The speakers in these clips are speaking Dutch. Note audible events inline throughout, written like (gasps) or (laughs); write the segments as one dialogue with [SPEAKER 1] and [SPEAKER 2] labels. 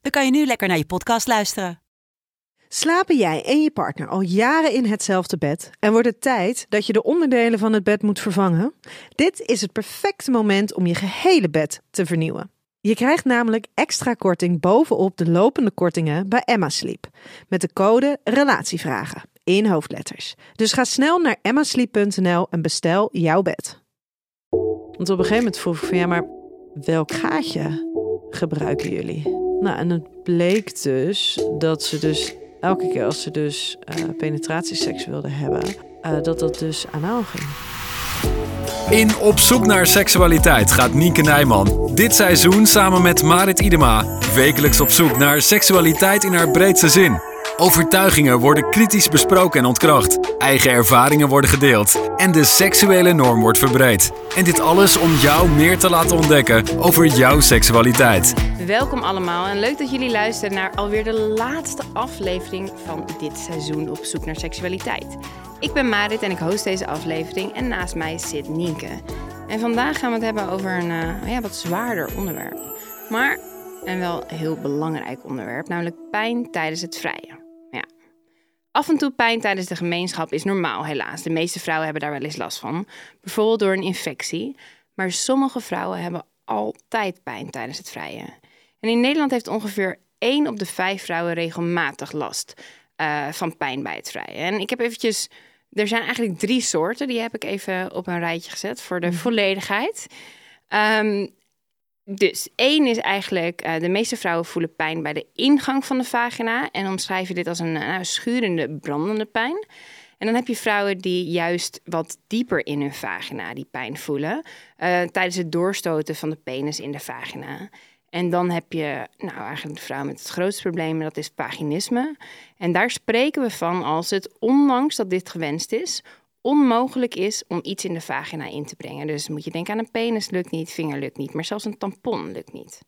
[SPEAKER 1] dan kan je nu lekker naar je podcast luisteren.
[SPEAKER 2] Slapen jij en je partner al jaren in hetzelfde bed en wordt het tijd dat je de onderdelen van het bed moet vervangen? Dit is het perfecte moment om je gehele bed te vernieuwen. Je krijgt namelijk extra korting bovenop de lopende kortingen bij Emma Sleep met de code RELATIEVRAGEN in hoofdletters. Dus ga snel naar emmasleep.nl en bestel jouw bed. Want op een gegeven moment vroeg ik van ja, maar welk gaatje gebruiken jullie? Nou, en het bleek dus dat ze dus elke keer als ze dus uh, penetratieseks wilden hebben, uh, dat dat dus anaal ging.
[SPEAKER 3] In Op zoek naar seksualiteit gaat Nienke Nijman dit seizoen samen met Marit Idema wekelijks op zoek naar seksualiteit in haar breedste zin. Overtuigingen worden kritisch besproken en ontkracht. Eigen ervaringen worden gedeeld. En de seksuele norm wordt verbreed. En dit alles om jou meer te laten ontdekken over jouw seksualiteit.
[SPEAKER 4] Welkom allemaal en leuk dat jullie luisteren naar alweer de laatste aflevering van dit seizoen op zoek naar seksualiteit. Ik ben Marit en ik host deze aflevering en naast mij zit Nienke. En vandaag gaan we het hebben over een uh, ja, wat zwaarder onderwerp. Maar een wel heel belangrijk onderwerp, namelijk pijn tijdens het vrije. Af en toe pijn tijdens de gemeenschap is normaal, helaas. De meeste vrouwen hebben daar wel eens last van. Bijvoorbeeld door een infectie. Maar sommige vrouwen hebben altijd pijn tijdens het vrije. En in Nederland heeft ongeveer 1 op de 5 vrouwen regelmatig last uh, van pijn bij het vrije. En ik heb eventjes. Er zijn eigenlijk drie soorten. Die heb ik even op een rijtje gezet voor de mhm. volledigheid. Um, dus één is eigenlijk, uh, de meeste vrouwen voelen pijn bij de ingang van de vagina en omschrijven dit als een uh, schurende, brandende pijn. En dan heb je vrouwen die juist wat dieper in hun vagina die pijn voelen uh, tijdens het doorstoten van de penis in de vagina. En dan heb je nou eigenlijk de vrouw met het grootste probleem, dat is vaginisme. En daar spreken we van als het, ondanks dat dit gewenst is, onmogelijk is om iets in de vagina in te brengen. Dus moet je denken aan een penis lukt niet, vinger lukt niet, maar zelfs een tampon lukt niet.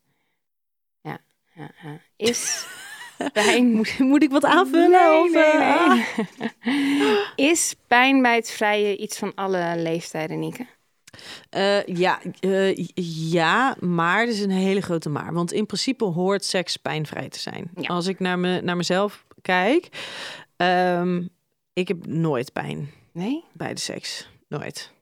[SPEAKER 4] Ja, ja, ja. is (laughs) pijn...
[SPEAKER 2] moet, moet ik wat aanvullen? Nee, of, nee,
[SPEAKER 4] nee. Ah. (laughs) is pijn bij het vrije iets van alle leeftijden, Nieke?
[SPEAKER 2] Uh, ja, uh, ja, maar er is een hele grote maar. Want in principe hoort seks pijnvrij te zijn. Ja. Als ik naar, me, naar mezelf kijk, um, ik heb nooit pijn.
[SPEAKER 4] Nee?
[SPEAKER 2] Bij de seks. Nooit.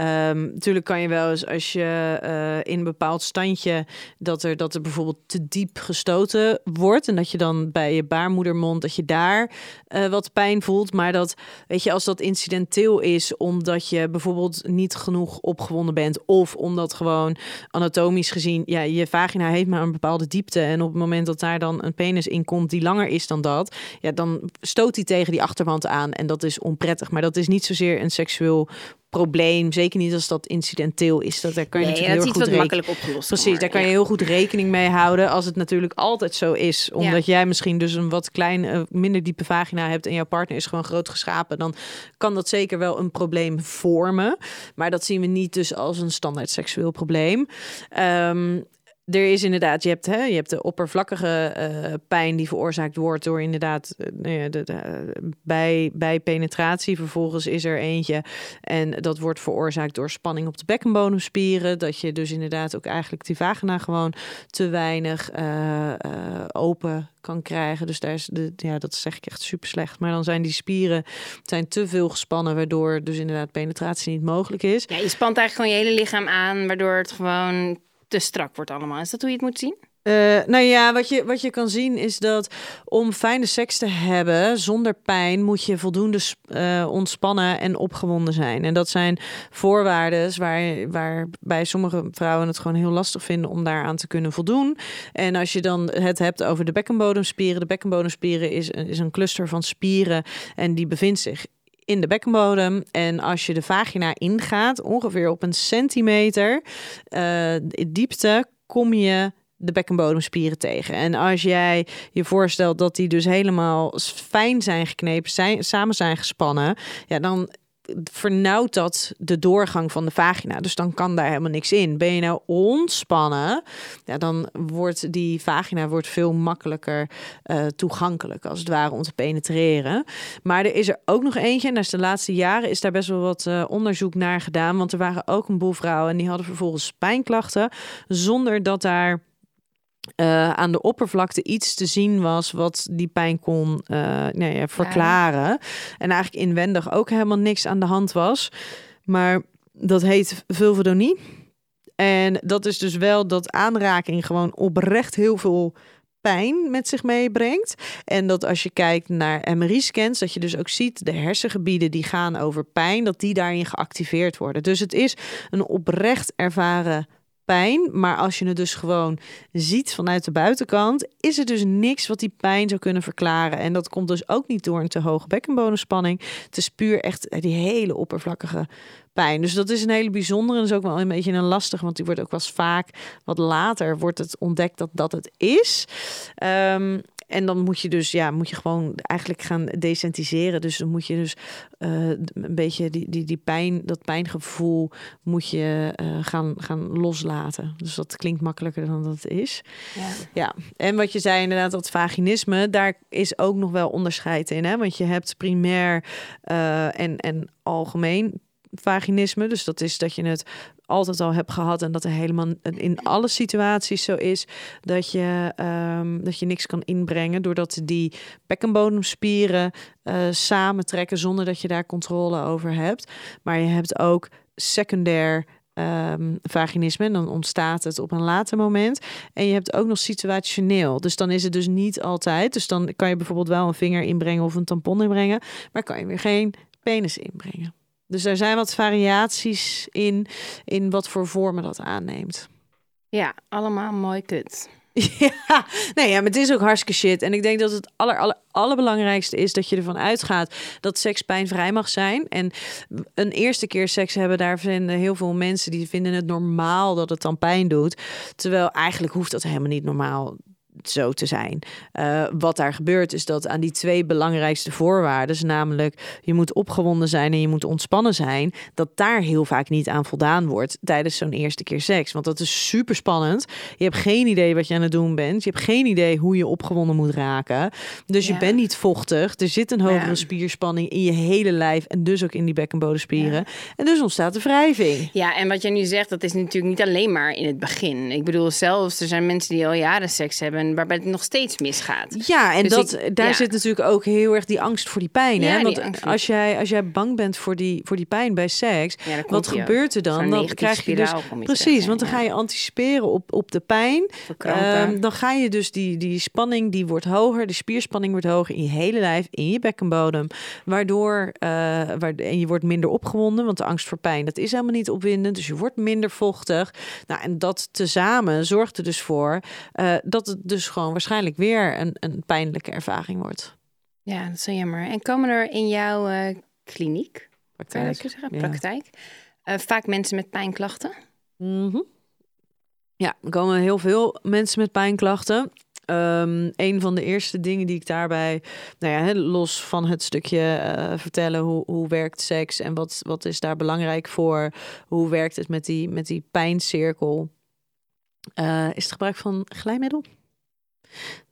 [SPEAKER 2] Um, natuurlijk kan je wel eens als je uh, in een bepaald standje dat er, dat er bijvoorbeeld te diep gestoten wordt en dat je dan bij je baarmoedermond dat je daar uh, wat pijn voelt, maar dat weet je als dat incidenteel is omdat je bijvoorbeeld niet genoeg opgewonden bent of omdat gewoon anatomisch gezien ja je vagina heeft maar een bepaalde diepte en op het moment dat daar dan een penis in komt die langer is dan dat, ja dan stoot hij tegen die achterwand aan en dat is onprettig, maar dat is niet zozeer een seksueel probleem. Zeker niet als dat incidenteel is. Dat daar kan je
[SPEAKER 4] nee,
[SPEAKER 2] natuurlijk
[SPEAKER 4] heel
[SPEAKER 2] goed
[SPEAKER 4] makkelijk opgelost.
[SPEAKER 2] Precies, daar kan je heel goed rekening mee houden. Als het natuurlijk altijd zo is, omdat jij misschien dus een wat klein, uh, minder diepe vagina hebt en jouw partner is gewoon groot geschapen, dan kan dat zeker wel een probleem vormen. Maar dat zien we niet dus als een standaard seksueel probleem. Um, er is inderdaad, je hebt, hè, je hebt de oppervlakkige uh, pijn die veroorzaakt wordt door inderdaad uh, de, de, bij, bij penetratie. Vervolgens is er eentje en dat wordt veroorzaakt door spanning op de bekkenbodemspieren. Dat je dus inderdaad ook eigenlijk die vagina gewoon te weinig open kan krijgen. Dus daar is de, ja, dat zeg ik echt super slecht. Maar dan zijn die spieren zijn te veel gespannen, waardoor dus inderdaad penetratie niet mogelijk is.
[SPEAKER 4] Ja, je spant eigenlijk gewoon je hele lichaam aan, waardoor het gewoon te strak wordt allemaal. Is dat hoe je het moet zien?
[SPEAKER 2] Uh, nou ja, wat je, wat je kan zien is dat om fijne seks te hebben zonder pijn moet je voldoende uh, ontspannen en opgewonden zijn. En dat zijn voorwaarden waar, waarbij sommige vrouwen het gewoon heel lastig vinden om daaraan te kunnen voldoen. En als je dan het hebt over de bekkenbodemspieren, de bekkenbodemspieren is, is een cluster van spieren en die bevindt zich in de bekkenbodem. En als je de vagina ingaat, ongeveer op een centimeter uh, diepte, kom je de bekkenbodemspieren tegen. En als jij je voorstelt dat die dus helemaal fijn zijn geknepen, zijn, samen zijn gespannen, ja, dan vernauwt dat de doorgang van de vagina. Dus dan kan daar helemaal niks in. Ben je nou ontspannen, ja, dan wordt die vagina wordt veel makkelijker uh, toegankelijk, als het ware, om te penetreren. Maar er is er ook nog eentje, en is de laatste jaren is daar best wel wat uh, onderzoek naar gedaan. Want er waren ook een boel vrouwen en die hadden vervolgens pijnklachten, zonder dat daar uh, aan de oppervlakte iets te zien was wat die pijn kon nee, ja, verklaren. En eigenlijk inwendig ook helemaal niks aan de hand was. Maar dat heet vulvodonie. En dat is dus wel dat aanraking gewoon oprecht heel veel pijn met zich meebrengt. En dat als je kijkt naar MRI-scans, dat je dus ook ziet de hersengebieden die gaan over pijn, dat die daarin geactiveerd worden. Dus het is een oprecht ervaren pijn. Maar als je het dus gewoon ziet vanuit de buitenkant, is er dus niks wat die pijn zou kunnen verklaren. En dat komt dus ook niet door een te hoge bekkenbodenspanning. Het is puur echt die hele oppervlakkige pijn. Dus dat is een hele bijzondere. En is ook wel een beetje een lastig, want die wordt ook wel eens vaak wat later wordt het ontdekt dat dat het is. Um, en dan moet je dus, ja, moet je gewoon eigenlijk gaan desentiseren. Dus dan moet je dus uh, een beetje die, die, die pijn, dat pijngevoel moet je uh, gaan, gaan loslaten. Dus dat klinkt makkelijker dan dat het is. Ja. ja. En wat je zei inderdaad, dat vaginisme, daar is ook nog wel onderscheid in. Hè? Want je hebt primair uh, en, en algemeen vaginisme. Dus dat is dat je het altijd al hebt gehad en dat er helemaal in alle situaties zo is dat je, um, dat je niks kan inbrengen doordat die bekkenbodemspieren uh, samentrekken zonder dat je daar controle over hebt. Maar je hebt ook secundair um, vaginisme. En dan ontstaat het op een later moment. En je hebt ook nog situationeel. Dus dan is het dus niet altijd. Dus dan kan je bijvoorbeeld wel een vinger inbrengen of een tampon inbrengen. Maar kan je weer geen penis inbrengen. Dus er zijn wat variaties in, in wat voor vormen dat aanneemt.
[SPEAKER 4] Ja, allemaal mooi kut. (laughs)
[SPEAKER 2] Ja, nee, ja, maar het is ook hartstikke shit. En ik denk dat het aller, aller, allerbelangrijkste is dat je ervan uitgaat dat seks pijnvrij mag zijn. En een eerste keer seks hebben, daar vinden heel veel mensen die vinden het normaal dat het dan pijn doet. Terwijl eigenlijk hoeft dat helemaal niet normaal zo te zijn. Uh, wat daar gebeurt is dat aan die twee belangrijkste voorwaarden, namelijk je moet opgewonden zijn en je moet ontspannen zijn, dat daar heel vaak niet aan voldaan wordt tijdens zo'n eerste keer seks. Want dat is super spannend. Je hebt geen idee wat je aan het doen bent. Je hebt geen idee hoe je opgewonden moet raken. Dus je bent niet vochtig. Er zit een hogere spierspanning in je hele lijf en dus ook in die bekkenbodemspieren. Ja. En dus ontstaat de wrijving.
[SPEAKER 4] Ja, en wat jij nu zegt, dat is natuurlijk niet alleen maar in het begin. Ik bedoel, zelfs er zijn mensen die al jaren seks hebben waarbij het nog steeds misgaat.
[SPEAKER 2] Ja, en dus dat, daar zit natuurlijk ook heel erg die angst voor die pijn. hè? Want als jij, als jij bang bent voor die, voor die pijn bij seks, wat gebeurt er dan? Dan krijg je dus. Precies, want dan ga je anticiperen op, op de pijn. Um, dan ga je dus die, die spanning, die wordt hoger, de spierspanning wordt hoger in je hele lijf, in je bekkenbodem. Waardoor uh, waar, en je wordt minder opgewonden, want de angst voor pijn, dat is helemaal niet opwindend. Dus je wordt minder vochtig. Nou, en dat tezamen zorgt er dus voor uh, dat het dus gewoon waarschijnlijk weer een, een pijnlijke ervaring wordt.
[SPEAKER 4] Ja, dat is zo jammer. En komen er in jouw uh, kliniek, praktijk, zeggen, praktijk uh, vaak mensen met pijnklachten?
[SPEAKER 2] Mm -hmm. Ja, er komen heel veel mensen met pijnklachten. Um, een van de eerste dingen die ik daarbij, nou ja, los van het stukje uh, vertellen hoe, hoe werkt seks en wat, wat is daar belangrijk voor, hoe werkt het met die, met die pijncirkel, uh, is het gebruik van glijmiddel.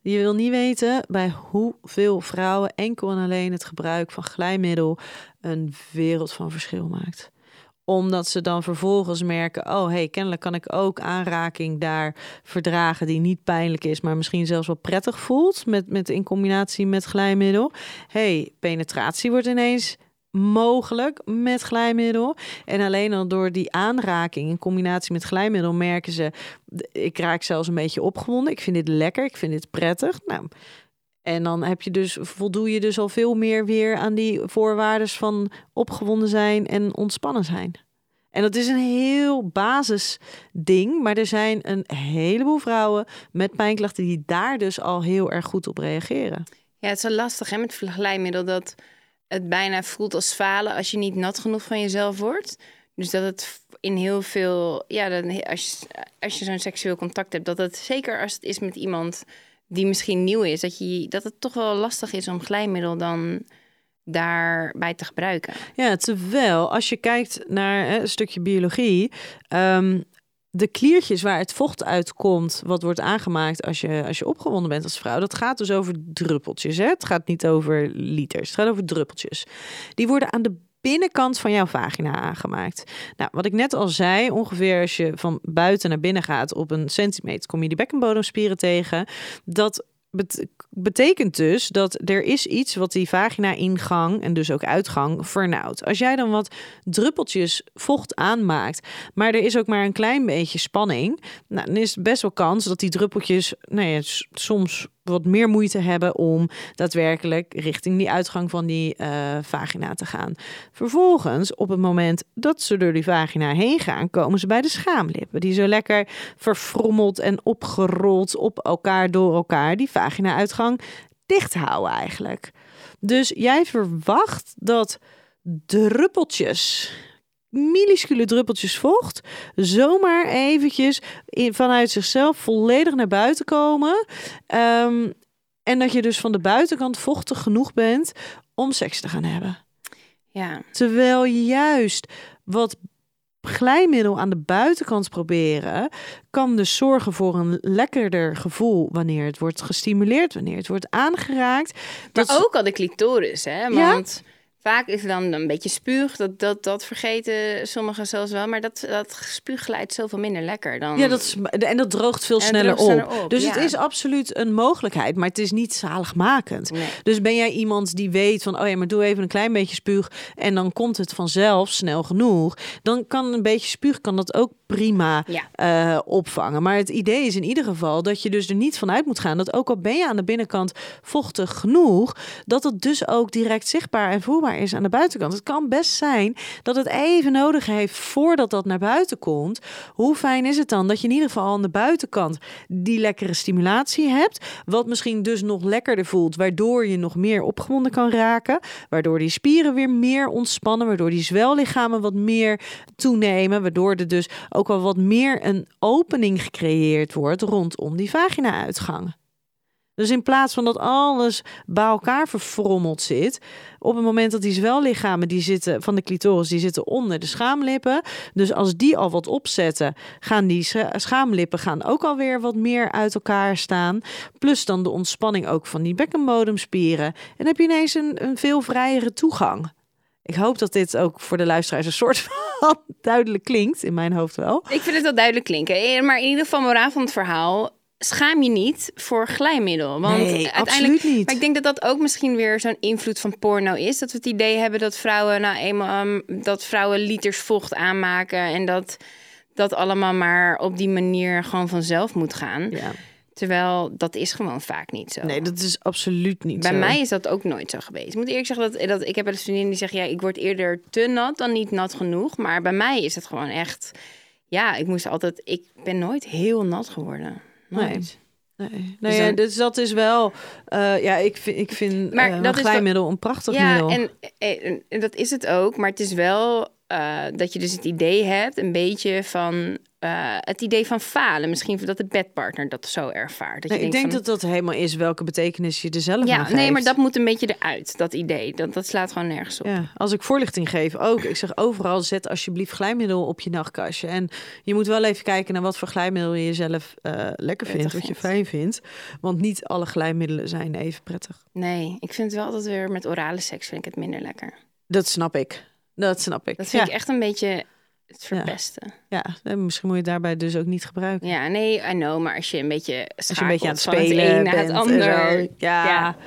[SPEAKER 2] Je wil niet weten bij hoeveel vrouwen enkel en alleen het gebruik van glijmiddel een wereld van verschil maakt omdat ze dan vervolgens merken: oh hey, kennelijk kan ik ook aanraking daar verdragen die niet pijnlijk is, maar misschien zelfs wel prettig voelt met, met in combinatie met glijmiddel. hey, penetratie wordt ineens mogelijk met glijmiddel. En alleen al door die aanraking in combinatie met glijmiddel merken ze: ik raak zelfs een beetje opgewonden. Ik vind dit lekker, ik vind dit prettig. Nou, en dan heb je dus, voldoe je dus al veel meer weer aan die voorwaarden van opgewonden zijn en ontspannen zijn. En dat is een heel basis ding, maar er zijn een heleboel vrouwen met pijnklachten die daar dus al heel erg goed op reageren.
[SPEAKER 4] Ja, het is zo lastig hè, met glijmiddel dat het bijna voelt als falen als je niet nat genoeg van jezelf wordt. Dus dat het in heel veel, ja, dan, als als je zo'n seksueel contact hebt, dat het zeker als het is met iemand die misschien nieuw is, dat, je, dat het toch wel lastig is om glijmiddel dan daarbij te gebruiken.
[SPEAKER 2] Ja, terwijl als je kijkt naar hè, een stukje biologie, ehm, de kliertjes waar het vocht uitkomt, wat wordt aangemaakt als je, als je opgewonden bent als vrouw, dat gaat dus over druppeltjes. Hè? Het gaat niet over liters, het gaat over druppeltjes. Die worden aan de binnenkant van jouw vagina aangemaakt. Nou, wat ik net al zei, ongeveer als je van buiten naar binnen gaat op een centimeter, kom je die bekkenbodemspieren tegen. Dat betekent dus dat er is iets wat die vagina-ingang en dus ook uitgang vernauwt. Als jij dan wat druppeltjes vocht aanmaakt, maar er is ook maar een klein beetje spanning, nou, dan is het best wel kans dat die druppeltjes nou soms wat meer moeite hebben om daadwerkelijk richting die uitgang van die uh, vagina te gaan. Vervolgens, op het moment dat ze door die vagina heen gaan, komen ze bij de schaamlippen. Die zo lekker verfrommeld en opgerold op elkaar door elkaar die vagina-uitgang dicht houden eigenlijk. Dus jij verwacht dat druppeltjes minuscule druppeltjes vocht zomaar eventjes in, vanuit zichzelf volledig naar buiten komen. Ehm, en dat je dus van de buitenkant vochtig genoeg bent om seks te gaan hebben.
[SPEAKER 4] Ja.
[SPEAKER 2] Terwijl juist wat glijmiddel aan de buitenkant proberen, kan dus zorgen voor een lekkerder gevoel wanneer het wordt gestimuleerd, wanneer het wordt aangeraakt.
[SPEAKER 4] Maar ook al de clitoris, hè? Want ja? Vaak is dan een beetje spuug. Dat, dat, dat vergeten sommigen zelfs wel. Maar dat, dat spuug glijdt zoveel minder lekker dan...
[SPEAKER 2] Ja, dat is, en dat droogt veel sneller, op. Dus het is absoluut een mogelijkheid. Maar het is niet zaligmakend. Dus ben jij iemand die weet van... Oh ja, maar doe even een klein beetje spuug. En dan komt het vanzelf snel genoeg. Dan kan een beetje spuug kan dat ook prima uh, opvangen. Maar het idee is in ieder geval dat je dus er niet vanuit moet gaan... dat ook al ben je aan de binnenkant vochtig genoeg... dat het dus ook direct zichtbaar en voelbaar is aan de buitenkant. Het kan best zijn dat het even nodig heeft voordat dat naar buiten komt. Hoe fijn is het dan dat je in ieder geval aan de buitenkant die lekkere stimulatie hebt, wat misschien dus nog lekkerder voelt, waardoor je nog meer opgewonden kan raken, waardoor die spieren weer meer ontspannen, waardoor die zwellichamen wat meer toenemen, waardoor er dus ook wel wat meer een opening gecreëerd wordt rondom die vagina-uitgang. Dus in plaats van dat alles bij elkaar verfrommeld zit, op het moment dat die zwellichamen die zitten van de clitoris, die zitten onder de schaamlippen. Dus als die al wat opzetten, gaan die schaamlippen gaan ook alweer wat meer uit elkaar staan. Plus dan de ontspanning ook van die bekkenbodemspieren. En heb je ineens een, een veel vrijere toegang. Ik hoop dat dit ook voor de luisteraars een soort van (laughs) duidelijk klinkt, in mijn hoofd wel.
[SPEAKER 4] Ik vind het wel duidelijk klinken. Eh, maar in ieder geval, moraal van het verhaal schaam je niet voor glijmiddel. Want
[SPEAKER 2] nee, uiteindelijk, niet.
[SPEAKER 4] Maar ik denk dat dat ook misschien weer zo'n invloed van porno is. Dat we het idee hebben dat vrouwen nou eenmaal um, dat vrouwen liters vocht aanmaken en dat dat allemaal maar op die manier gewoon vanzelf moet gaan.
[SPEAKER 2] Ja.
[SPEAKER 4] Terwijl dat is gewoon vaak niet zo.
[SPEAKER 2] Nee, dat is absoluut niet
[SPEAKER 4] Bij
[SPEAKER 2] zo.
[SPEAKER 4] mij is dat ook nooit zo geweest. Ik moet eerlijk zeggen dat, dat ik heb wel een vriendin die zegt... ja, ik word eerder te nat dan niet nat genoeg. Maar bij mij is het gewoon echt... Ja, ik moest altijd... Ik ben nooit heel nat geworden.
[SPEAKER 2] Nee. Nee. Dus, ja, dus dat is wel, uh, ja, ik vind, ik vind maar uh, dat een glijmiddel een prachtig
[SPEAKER 4] ja,
[SPEAKER 2] middel.
[SPEAKER 4] En, en, en, dat is het ook, maar het is wel uh, dat je dus het idee hebt, een beetje van uh, het idee van falen. Misschien dat de bedpartner dat zo ervaart. Dat
[SPEAKER 2] nee,
[SPEAKER 4] je
[SPEAKER 2] ik denk dat dat helemaal is welke betekenis je er zelf
[SPEAKER 4] ja,
[SPEAKER 2] aan geeft.
[SPEAKER 4] Nee, maar dat moet een beetje eruit, dat idee. Dat, dat slaat gewoon nergens op.
[SPEAKER 2] Ja, als ik voorlichting geef ook. Ik zeg overal, zet alsjeblieft glijmiddel op je nachtkastje. En je moet wel even kijken naar wat voor glijmiddel je jezelf uh, lekker vindt. Wat je fijn vindt. Want niet alle glijmiddelen zijn even prettig.
[SPEAKER 4] Nee, ik vind het wel dat weer met orale seks vind ik het minder lekker.
[SPEAKER 2] Dat snap ik. Dat snap ik.
[SPEAKER 4] Dat vind ja. ik echt een beetje het verpesten.
[SPEAKER 2] Ja. ja, misschien moet je het daarbij dus ook niet gebruiken.
[SPEAKER 4] Ja, nee, I know, maar als je een beetje
[SPEAKER 2] als je een beetje aan het spelen het een naar het ander. Ja.
[SPEAKER 4] ja.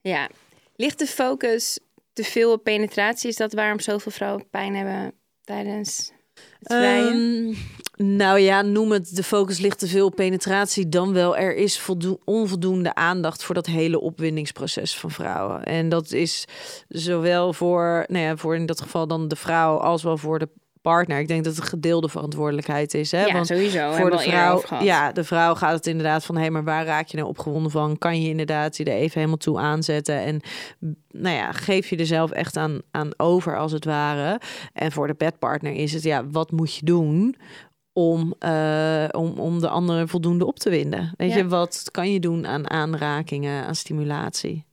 [SPEAKER 4] Ja. Ligt de focus te veel op penetratie? Is dat waarom zoveel vrouwen pijn hebben tijdens het vrijen?
[SPEAKER 2] Um, nou ja, noem het de focus ligt te veel op penetratie dan wel. Er is onvoldoende aandacht voor dat hele opwindingsproces van vrouwen. En dat is zowel voor, nou ja, voor in dat geval dan de vrouw als wel voor de partner. Ik denk dat het een gedeelde verantwoordelijkheid is. Hè?
[SPEAKER 4] Ja,
[SPEAKER 2] Want
[SPEAKER 4] sowieso.
[SPEAKER 2] voor de vrouw, ja, de vrouw gaat het inderdaad van, hé, maar waar raak je nou opgewonden van? Kan je inderdaad je er even helemaal toe aanzetten? En nou ja, geef je er zelf echt aan, aan over, als het ware. En voor de bedpartner is het, ja, wat moet je doen om, eh, om, om de andere voldoende op te winden? Weet
[SPEAKER 4] Ja.
[SPEAKER 2] je, wat kan je doen aan aanrakingen, aan stimulatie?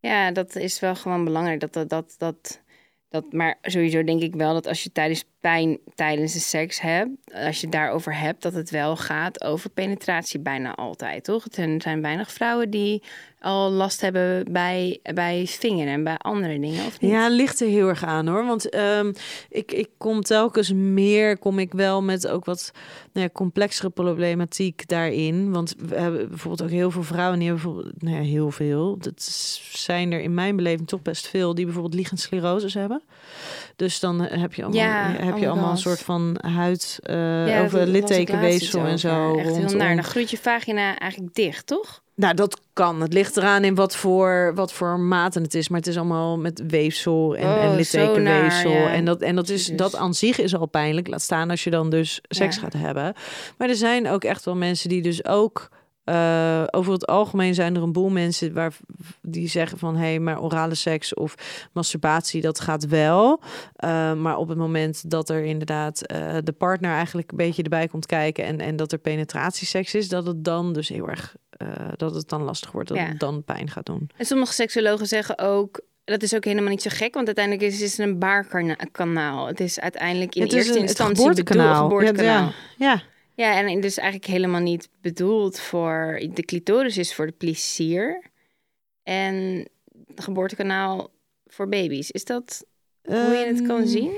[SPEAKER 4] Ja, dat is wel gewoon belangrijk. Dat, dat, dat, dat, dat, maar sowieso denk ik wel dat als je tijdens pijn tijdens de seks hebt, als je het daarover hebt, dat het wel gaat over penetratie bijna altijd, toch? Er zijn weinig vrouwen die al last hebben bij, bij vingeren en bij andere dingen, of niet?
[SPEAKER 2] Ja, ligt er heel erg aan hoor. Want ehm, ik, ik kom telkens meer, kom ik wel met ook wat nou ja, complexere problematiek daarin. Want we hebben bijvoorbeeld ook heel veel vrouwen die hebben nou ja, heel veel. Dat zijn er in mijn beleving toch best veel die bijvoorbeeld liggend sclerose hebben. Dus dan heb je allemaal,
[SPEAKER 4] Ja,
[SPEAKER 2] heb
[SPEAKER 4] oh
[SPEAKER 2] je allemaal een soort van huid uh,
[SPEAKER 4] daar
[SPEAKER 2] over littekenweefsel en zo.
[SPEAKER 4] over. Echt heel naar. Dan groeit je vagina eigenlijk dicht, toch?
[SPEAKER 2] Nou, dat kan. Het ligt eraan in wat voor, wat voor maten het is. Maar het is allemaal met weefsel en,
[SPEAKER 4] Oh,
[SPEAKER 2] en
[SPEAKER 4] zo
[SPEAKER 2] littekenweefsel.
[SPEAKER 4] naar, ja.
[SPEAKER 2] En, dat, en dat, is, dat aan zich is al pijnlijk. Laat staan als je dan dus seks gaat hebben. Maar er zijn ook echt wel mensen die dus ook... eh, over het algemeen zijn er een boel mensen waar, die zeggen van... hé, hey, maar orale seks of masturbatie, dat gaat wel. Eh, maar op het moment dat er inderdaad eh, de partner eigenlijk een beetje erbij komt kijken... en, en dat er penetratieseks is, dat het dan dus heel erg... dat het dan lastig wordt, dat
[SPEAKER 4] Ja.
[SPEAKER 2] het dan pijn gaat doen.
[SPEAKER 4] En sommige seksologen zeggen ook, dat is ook helemaal niet zo gek, want uiteindelijk is, het een baarkanaal. Het is uiteindelijk in
[SPEAKER 2] Het
[SPEAKER 4] eerste
[SPEAKER 2] een- het
[SPEAKER 4] instantie
[SPEAKER 2] geboortekanaal.
[SPEAKER 4] bedoeld- geboortekanaal.
[SPEAKER 2] Ja, ja.
[SPEAKER 4] Ja, en dus eigenlijk helemaal niet bedoeld voor... De clitoris is voor de plezier. En het geboortekanaal voor baby's. Is dat hoe je het kan
[SPEAKER 2] Ehm,
[SPEAKER 4] zien?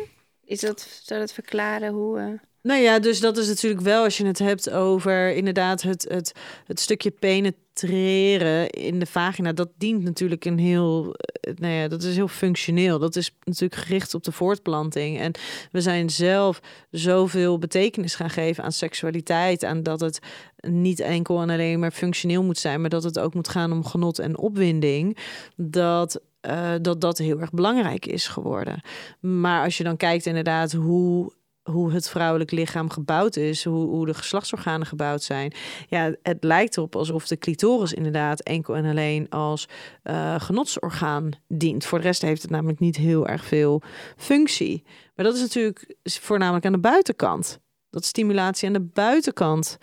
[SPEAKER 4] Is dat, zou dat verklaren hoe... eh,
[SPEAKER 2] Nou ja, dus dat is natuurlijk wel als je het hebt over inderdaad het, het, het stukje penetreren in de vagina. Dat dient natuurlijk een heel, eh, nou ja, dat is heel functioneel. Dat is natuurlijk gericht op de voortplanting. En we zijn zelf zoveel betekenis gaan geven aan seksualiteit. Aan dat het niet enkel en alleen maar functioneel moet zijn, maar dat het ook moet gaan om genot en opwinding. Dat eh, dat dat heel erg belangrijk is geworden. Maar als je dan kijkt inderdaad hoe hoe het vrouwelijk lichaam gebouwd is, hoe, hoe de geslachtsorganen gebouwd zijn. Ja, het lijkt erop alsof de clitoris inderdaad enkel en alleen als eh, genotsorgaan dient. Voor de rest heeft het namelijk niet heel erg veel functie. Maar dat is natuurlijk voornamelijk aan de buitenkant. Dat stimulatie aan de buitenkant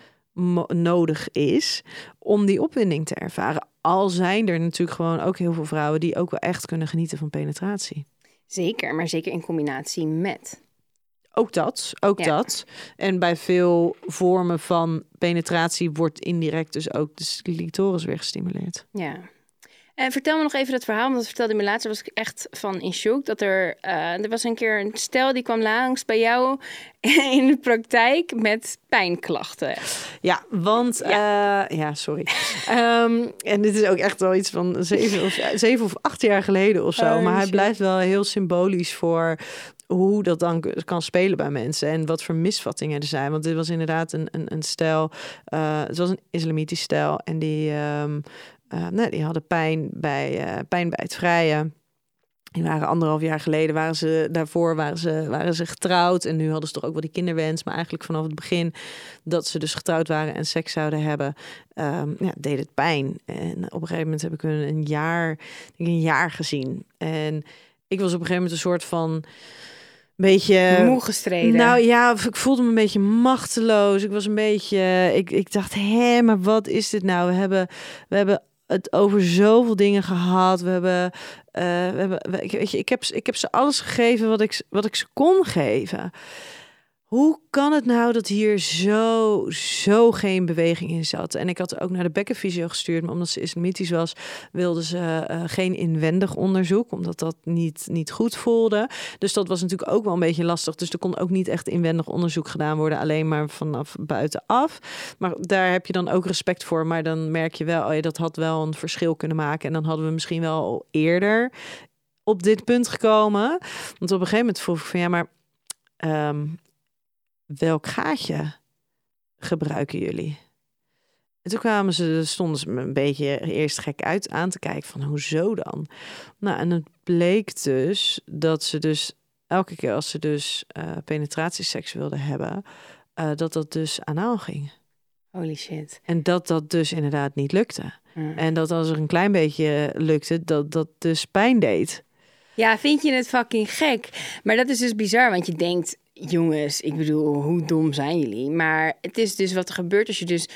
[SPEAKER 2] nodig is om die opwinding te ervaren. Al zijn er natuurlijk gewoon ook heel veel vrouwen die ook wel echt kunnen genieten van penetratie.
[SPEAKER 4] Zeker, maar zeker in combinatie met.
[SPEAKER 2] Ook dat, ook
[SPEAKER 4] Ja.
[SPEAKER 2] dat. En bij veel vormen van penetratie wordt indirect dus ook de clitoris weer gestimuleerd.
[SPEAKER 4] Ja. En vertel me nog even dat verhaal, want dat vertelde me laatst. was ik echt van in shock. Dat er, eh, er was een keer een stel die kwam langs bij jou (laughs) in de praktijk met pijnklachten.
[SPEAKER 2] Ja, want ja, ja sorry. Ehm, en dit is ook echt wel iets van zeven of, zeven of acht jaar geleden of zo.
[SPEAKER 4] Oh,
[SPEAKER 2] maar hij blijft wel heel symbolisch voor hoe dat dan kan spelen bij mensen en wat voor misvattingen er zijn. Want dit was inderdaad een, een, een stijl. eh, het was een islamitisch stijl en die, ehm, eh, nee, die hadden pijn bij, eh, pijn bij het vrije. Die waren anderhalf jaar geleden, waren ze, daarvoor waren ze, waren ze getrouwd. En nu hadden ze toch ook wel die kinderwens. Maar eigenlijk vanaf het begin dat ze dus getrouwd waren en seks zouden hebben, ehm, ja, deed het pijn. En op een gegeven moment heb ik hun een jaar, ik denk een jaar gezien. En ik was op een gegeven moment een soort van beetje
[SPEAKER 4] Moe gestreden.
[SPEAKER 2] nou ja, ik voelde me een beetje machteloos. Ik was een beetje. Ik, ik dacht, hé, maar wat is dit nou? We hebben, we hebben het over zoveel dingen gehad. We hebben, eh, we hebben we- ik- weet je, ik heb, ik heb ze alles gegeven wat ik, wat ik ze kon geven. Hoe kan het nou dat hier zo, zo geen beweging in zat? En ik had ook naar de bekkenfysio gestuurd, maar omdat ze islamitisch was, wilden ze eh, geen inwendig onderzoek, omdat dat niet, niet goed voelde. Dus dat was natuurlijk ook wel een beetje lastig. Dus er kon ook niet echt inwendig onderzoek gedaan worden, alleen maar vanaf buitenaf. Maar daar heb je dan ook respect voor. Maar dan merk je wel, oh ja, dat had wel een verschil kunnen maken. En dan hadden we misschien wel eerder op dit punt gekomen. Want op een gegeven moment vroeg ik van ja, maar ehm, welk gaatje gebruiken jullie? En toen kwamen ze, stonden ze me een beetje eerst gek uit aan te kijken van hoezo dan? Nou, en het bleek dus dat ze dus elke keer als ze dus uh, penetratieseks wilden hebben, uh, dat dat dus anaal ging.
[SPEAKER 4] Holy shit.
[SPEAKER 2] En dat dat dus inderdaad niet lukte.
[SPEAKER 4] Mm.
[SPEAKER 2] En dat als er een klein beetje lukte, dat dat dus pijn deed.
[SPEAKER 4] Ja, vind je het fucking gek? Maar dat is dus bizar, want je denkt, jongens, ik bedoel, hoe dom zijn jullie? Maar het is dus wat er gebeurt als je dus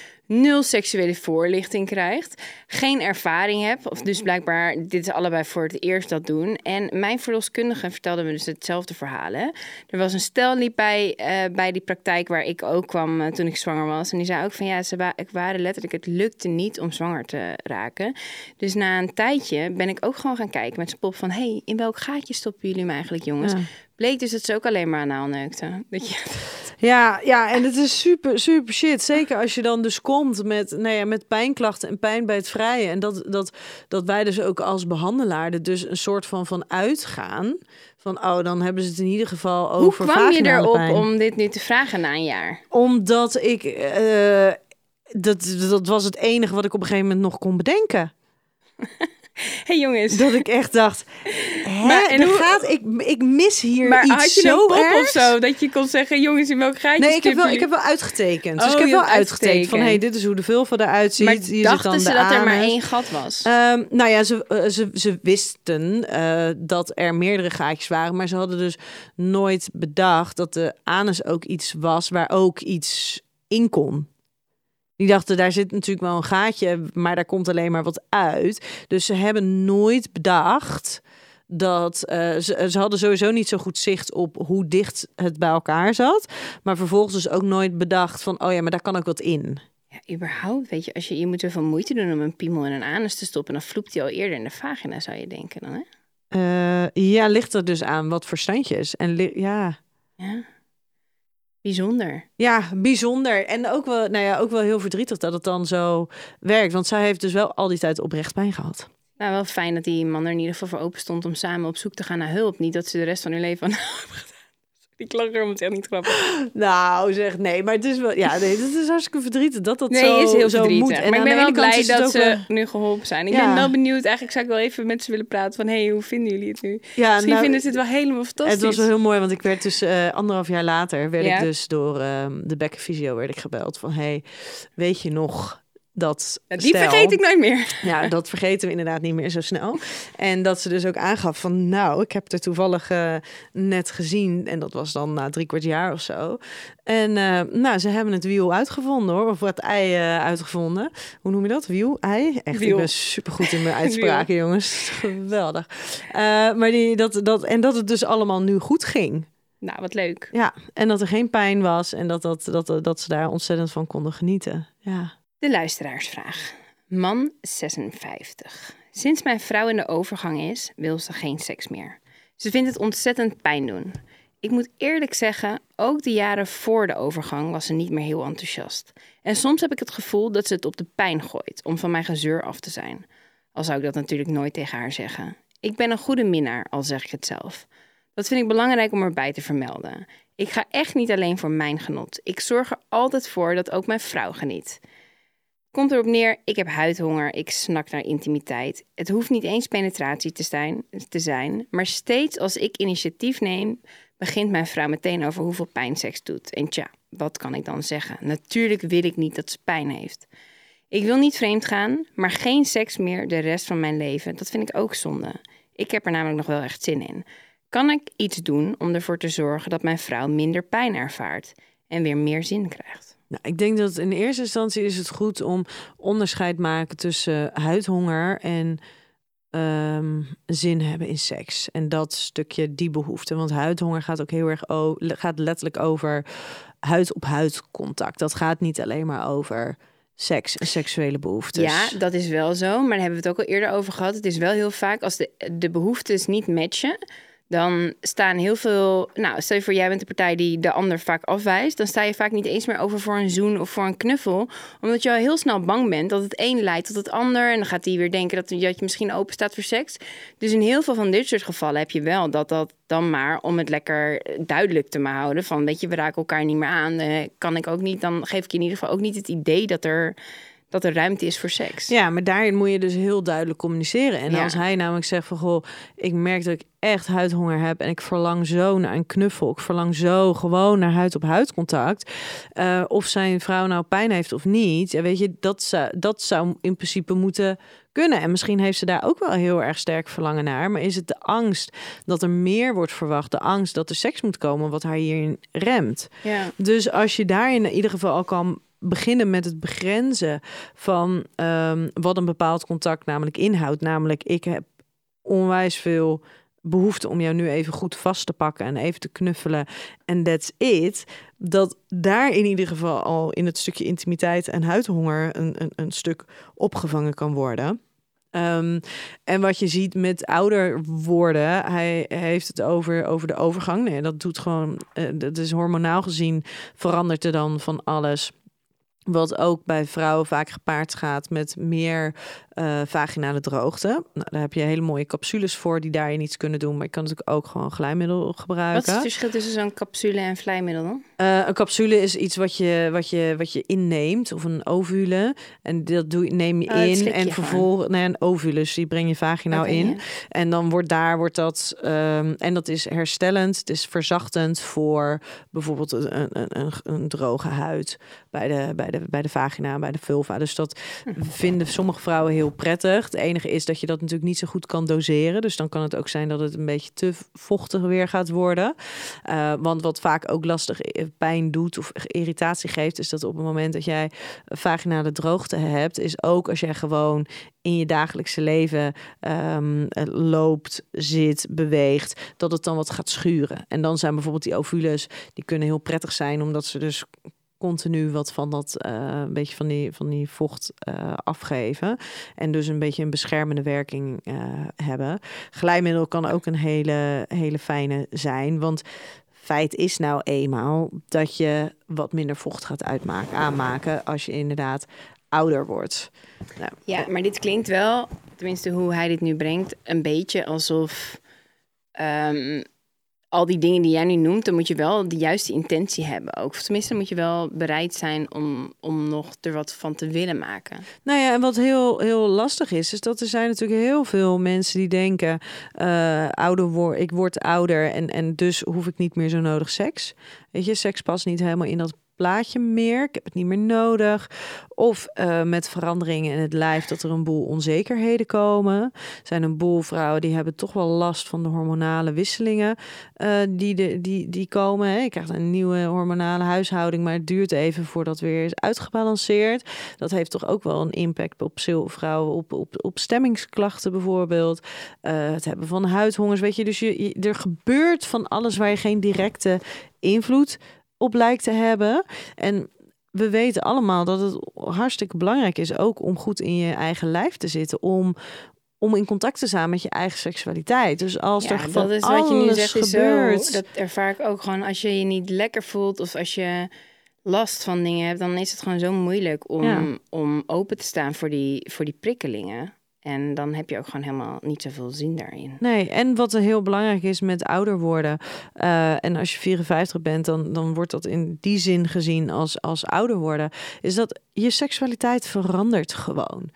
[SPEAKER 4] nul seksuele voorlichting krijgt, geen ervaring hebt, of dus blijkbaar dit is allebei voor het eerst dat doen. En mijn verloskundige vertelde me dus hetzelfde verhaal. Hè? Er was een stel liep bij, uh, bij die praktijk waar ik ook kwam uh, toen ik zwanger was. En die zei ook van ja, ze wa waren letterlijk, het lukte niet om zwanger te raken. Dus na een tijdje ben ik ook gewoon gaan kijken met zijn pop van hey, in welk gaatje stoppen jullie me eigenlijk jongens?
[SPEAKER 2] Ja.
[SPEAKER 4] Bleek dus dat ze ook alleen maar anaal neukten. Dat je...
[SPEAKER 2] Ja, ja, en het is super, super shit. Zeker als je dan dus komt met, nou ja, met pijnklachten en pijn bij het vrijen. En dat, dat, dat wij dus ook als behandelaar er dus een soort van van uitgaan. Van, oh, dan hebben ze het in ieder geval over
[SPEAKER 4] Hoe kwam je erop
[SPEAKER 2] pijn.
[SPEAKER 4] om dit nu te vragen na een jaar?
[SPEAKER 2] Omdat ik... eh, dat, dat was het enige wat ik op een gegeven moment nog kon bedenken. (laughs) (laughs)
[SPEAKER 4] hey jongens.
[SPEAKER 2] Dat ik echt dacht, hè,
[SPEAKER 4] Maar en hoe-
[SPEAKER 2] gaat, ik, ik mis hier
[SPEAKER 4] maar
[SPEAKER 2] iets
[SPEAKER 4] had je
[SPEAKER 2] zo
[SPEAKER 4] een pop of zo? Dat je kon zeggen, jongens, in welk gaatje
[SPEAKER 2] Nee, ik heb, wel, ik heb wel uitgetekend. Dus
[SPEAKER 4] Oh,
[SPEAKER 2] ik heb wel uitgetekend van,
[SPEAKER 4] uitgetekend.
[SPEAKER 2] hey, dit is hoe de vulva eruit ziet.
[SPEAKER 4] Maar
[SPEAKER 2] Hier
[SPEAKER 4] dachten
[SPEAKER 2] dan
[SPEAKER 4] ze dat er maar één gat was?
[SPEAKER 2] Ehm, nou ja, ze, eh, ze, ze wisten eh, dat er meerdere gaatjes waren, maar ze hadden dus nooit bedacht dat de anus ook iets was waar ook iets in kon. Die dachten, daar zit natuurlijk wel een gaatje, maar daar komt alleen maar wat uit. Dus ze hebben nooit bedacht dat eh, ze, ze hadden sowieso niet zo goed zicht op hoe dicht het bij elkaar zat. Maar vervolgens dus ook nooit bedacht van, oh ja, maar daar kan ook wat in.
[SPEAKER 4] Ja, überhaupt, weet je, als je, je moet er veel moeite doen om een piemel in een anus te stoppen, dan vloept hij al eerder in de vagina, zou je denken dan, hè?
[SPEAKER 2] Eh, ja, ligt er dus aan wat voor standjes. En ja,
[SPEAKER 4] Ja. Bijzonder.
[SPEAKER 2] Ja, bijzonder. En ook wel, nou ja, ook wel heel verdrietig dat het dan zo werkt. Want zij heeft dus wel al die tijd oprecht pijn gehad.
[SPEAKER 4] Nou, wel fijn dat die man er in ieder geval voor open stond om samen op zoek te gaan naar hulp. Niet dat ze de rest van hun leven aan Die is echt niet grappig.
[SPEAKER 2] Nou, zeg nee, maar het is wel, ja, nee, het is hartstikke verdrietig dat dat
[SPEAKER 4] Nee,
[SPEAKER 2] zo,
[SPEAKER 4] is heel
[SPEAKER 2] zo
[SPEAKER 4] verdrietig.
[SPEAKER 2] moet. En
[SPEAKER 4] maar ik ben wel blij dat ze
[SPEAKER 2] wel-
[SPEAKER 4] nu geholpen zijn. Ik
[SPEAKER 2] Ja.
[SPEAKER 4] ben wel benieuwd. Eigenlijk zou ik wel even met ze willen praten van... hé, hey, hoe vinden jullie het nu?
[SPEAKER 2] Ja,
[SPEAKER 4] Misschien
[SPEAKER 2] nou,
[SPEAKER 4] vinden ze het wel helemaal fantastisch.
[SPEAKER 2] Het was wel heel mooi, want ik werd dus eh, anderhalf jaar later werd
[SPEAKER 4] Ja.
[SPEAKER 2] ik dus door ehm, de bekkenfysio werd ik gebeld van hey, weet je nog dat
[SPEAKER 4] Ja, die
[SPEAKER 2] stel-
[SPEAKER 4] vergeet ik nooit meer. (laughs)
[SPEAKER 2] Ja, dat vergeten we inderdaad niet meer zo snel. En dat ze dus ook aangaf van, nou, ik heb er toevallig eh, net gezien. En dat was dan na drie kwart jaar of zo. En eh, nou, ze hebben het wiel uitgevonden hoor. Of het ei eh, uitgevonden. Hoe noem je dat? Wiel? Ei? Echt,
[SPEAKER 4] Wiel.
[SPEAKER 2] ik ben supergoed in mijn (laughs) uitspraken, jongens. Geweldig. Maar die, dat, dat, en dat het dus allemaal nu goed ging.
[SPEAKER 4] Nou, wat leuk.
[SPEAKER 2] Ja, en dat er geen pijn was. En dat, dat, dat, dat ze daar ontzettend van konden genieten. Ja.
[SPEAKER 4] De luisteraarsvraag. Man 56. Sinds mijn vrouw in de overgang is, wil ze geen seks meer. Ze vindt het ontzettend pijn doen. Ik moet eerlijk zeggen, ook de jaren voor de overgang was ze niet meer heel enthousiast. En soms heb ik het gevoel dat ze het op de pijn gooit om van mijn gezeur af te zijn. Al zou ik dat natuurlijk nooit tegen haar zeggen. Ik ben een goede minnaar, al zeg ik het zelf. Dat vind ik belangrijk om erbij te vermelden. Ik ga echt niet alleen voor mijn genot. Ik zorg er altijd voor dat ook mijn vrouw geniet. Komt erop neer, ik heb huidhonger, ik snak naar intimiteit. Het hoeft niet eens penetratie te zijn, te zijn, maar steeds als ik initiatief neem, begint mijn vrouw meteen over hoeveel pijn seks doet. En tja, wat kan ik dan zeggen? Natuurlijk wil ik niet dat ze pijn heeft. Ik wil niet vreemd gaan, maar geen seks meer de rest van mijn leven. Dat vind ik ook zonde. Ik heb er namelijk nog wel echt zin in. Kan ik iets doen om ervoor te zorgen dat mijn vrouw minder pijn ervaart en weer meer zin krijgt?
[SPEAKER 2] Nou, ik denk dat in eerste instantie is het goed om onderscheid maken tussen huidhonger en ehm, zin hebben in seks. En dat stukje, die behoefte. Want huidhonger gaat ook heel erg o- gaat letterlijk over huid op huid contact. Dat gaat niet alleen maar over seks en seksuele behoeftes.
[SPEAKER 4] Ja, dat is wel zo. Maar daar hebben we het ook al eerder over gehad. Het is wel heel vaak als de, de behoeftes niet matchen. Dan staan heel veel. Nou, stel je voor, jij bent de partij die de ander vaak afwijst. Dan sta je vaak niet eens meer over voor een zoen of voor een knuffel. Omdat je al heel snel bang bent dat het een leidt tot het ander. En dan gaat die weer denken dat, dat je misschien open staat voor seks. Dus in heel veel van dit soort gevallen heb je wel dat dat dan maar om het lekker duidelijk te maar houden. Van weet je, we raken elkaar niet meer aan. eh, kan ik ook niet. Dan geef ik in ieder geval ook niet het idee dat er dat er ruimte is voor seks.
[SPEAKER 2] Ja, maar daarin moet je dus heel duidelijk communiceren. En
[SPEAKER 4] Ja.
[SPEAKER 2] als hij namelijk zegt van goh, ik merk dat ik echt huidhonger heb en ik verlang zo naar een knuffel, ik verlang zo gewoon naar huid op huid contact. Eh, of zijn vrouw nou pijn heeft of niet, ja, weet je, dat zou, dat zou in principe moeten kunnen. En misschien heeft ze daar ook wel heel erg sterk verlangen naar. Maar is het de angst dat er meer wordt verwacht, de angst dat er seks moet komen, wat haar hierin remt?
[SPEAKER 4] Ja.
[SPEAKER 2] Dus als je daarin in ieder geval al kan beginnen met het begrenzen van ehm, wat een bepaald contact namelijk inhoudt. Namelijk, ik heb onwijs veel behoefte om jou nu even goed vast te pakken en even te knuffelen. En that's it. Dat daar in ieder geval al in het stukje intimiteit en huidhonger een, een, een stuk opgevangen kan worden. Ehm, en wat je ziet met ouder worden, hij heeft het over, over de overgang. Nee, dat doet gewoon, eh, dat is hormonaal gezien verandert er dan van alles. Wat ook bij vrouwen vaak gepaard gaat met meer eh, vaginale droogte. Nou, daar heb je hele mooie capsules voor die daarin iets kunnen doen. Maar je kan natuurlijk ook gewoon glijmiddel
[SPEAKER 4] Wat
[SPEAKER 2] gebruiken.
[SPEAKER 4] is het verschil tussen zo'n capsule en vlijmiddel dan?
[SPEAKER 2] Eh, een capsule is iets wat je, wat, je, wat je inneemt, of een ovule. En dat doe, neem je
[SPEAKER 4] Oh,
[SPEAKER 2] in. En vervolgens, nee, een ovulus, die breng je vaginaal
[SPEAKER 4] Oké,
[SPEAKER 2] in.
[SPEAKER 4] ja.
[SPEAKER 2] En dan wordt daar wordt dat, ehm, en dat is herstellend, het is verzachtend voor bijvoorbeeld een, een, een, een droge huid bij de, bij, de, bij de vagina, bij de vulva. Dus dat vinden sommige vrouwen heel prettig. Het enige is dat je dat natuurlijk niet zo goed kan doseren. Dus dan kan het ook zijn dat het een beetje te vochtig weer gaat worden. Eh, want wat vaak ook lastig i- pijn doet of irritatie geeft, is dat op het moment dat jij vaginale droogte hebt, is ook als jij gewoon in je dagelijkse leven ehm, eh, loopt, zit, beweegt, dat het dan wat gaat schuren. En dan zijn bijvoorbeeld die ovules, die kunnen heel prettig zijn, omdat ze dus continu wat van dat eh, een beetje van die, van die vocht eh, afgeven. En dus een beetje een beschermende werking eh, hebben. Glijmiddel kan ook een hele, hele fijne zijn. Want feit is nou eenmaal dat je wat minder vocht gaat uitmaken, aanmaken als je inderdaad ouder wordt. Nou,
[SPEAKER 4] Ja, maar dit klinkt wel, tenminste hoe hij dit nu brengt, een beetje alsof ehm, al die dingen die jij nu noemt, dan moet je wel de juiste intentie hebben ook. Of tenminste, moet je wel bereid zijn om, om nog er wat van te willen maken.
[SPEAKER 2] Nou ja, en wat heel, heel lastig is, is dat er zijn natuurlijk heel veel mensen die denken: eh, ouder word, ik word ouder en, en dus hoef ik niet meer zo nodig seks. Weet je, seks past niet helemaal in dat plaatje meer. Ik heb het niet meer nodig. Of eh, met veranderingen in het lijf dat er een boel onzekerheden komen. Er zijn een boel vrouwen die hebben toch wel last van de hormonale wisselingen eh, die, de, die, die komen. Hè. Je krijgt een nieuwe hormonale huishouding, maar het duurt even voordat weer is uitgebalanceerd. Dat heeft toch ook wel een impact op vrouwen, op, op, op stemmingsklachten bijvoorbeeld. Eh, het hebben van huidhongers, weet je. Dus je- er gebeurt van alles waar je geen directe invloed op lijkt te hebben. En we weten allemaal dat het hartstikke belangrijk is ook om goed in je eigen lijf te zitten, om om in contact te staan met je eigen seksualiteit. Dus als er van
[SPEAKER 4] dat is
[SPEAKER 2] alles
[SPEAKER 4] wat je nu zegt, is
[SPEAKER 2] gebeurt,
[SPEAKER 4] zo. Dat ervaar ik ook gewoon als je je niet lekker voelt of als je last van dingen hebt, dan is het gewoon zo moeilijk om,
[SPEAKER 2] Ja.
[SPEAKER 4] om open te staan voor die, voor die prikkelingen. En dan heb je ook gewoon helemaal niet zoveel zin daarin.
[SPEAKER 2] Nee, en wat heel belangrijk is met ouder worden. eh, en als je 54 bent, dan, dan wordt dat in die zin gezien als, als ouder worden. Is dat je seksualiteit verandert gewoon.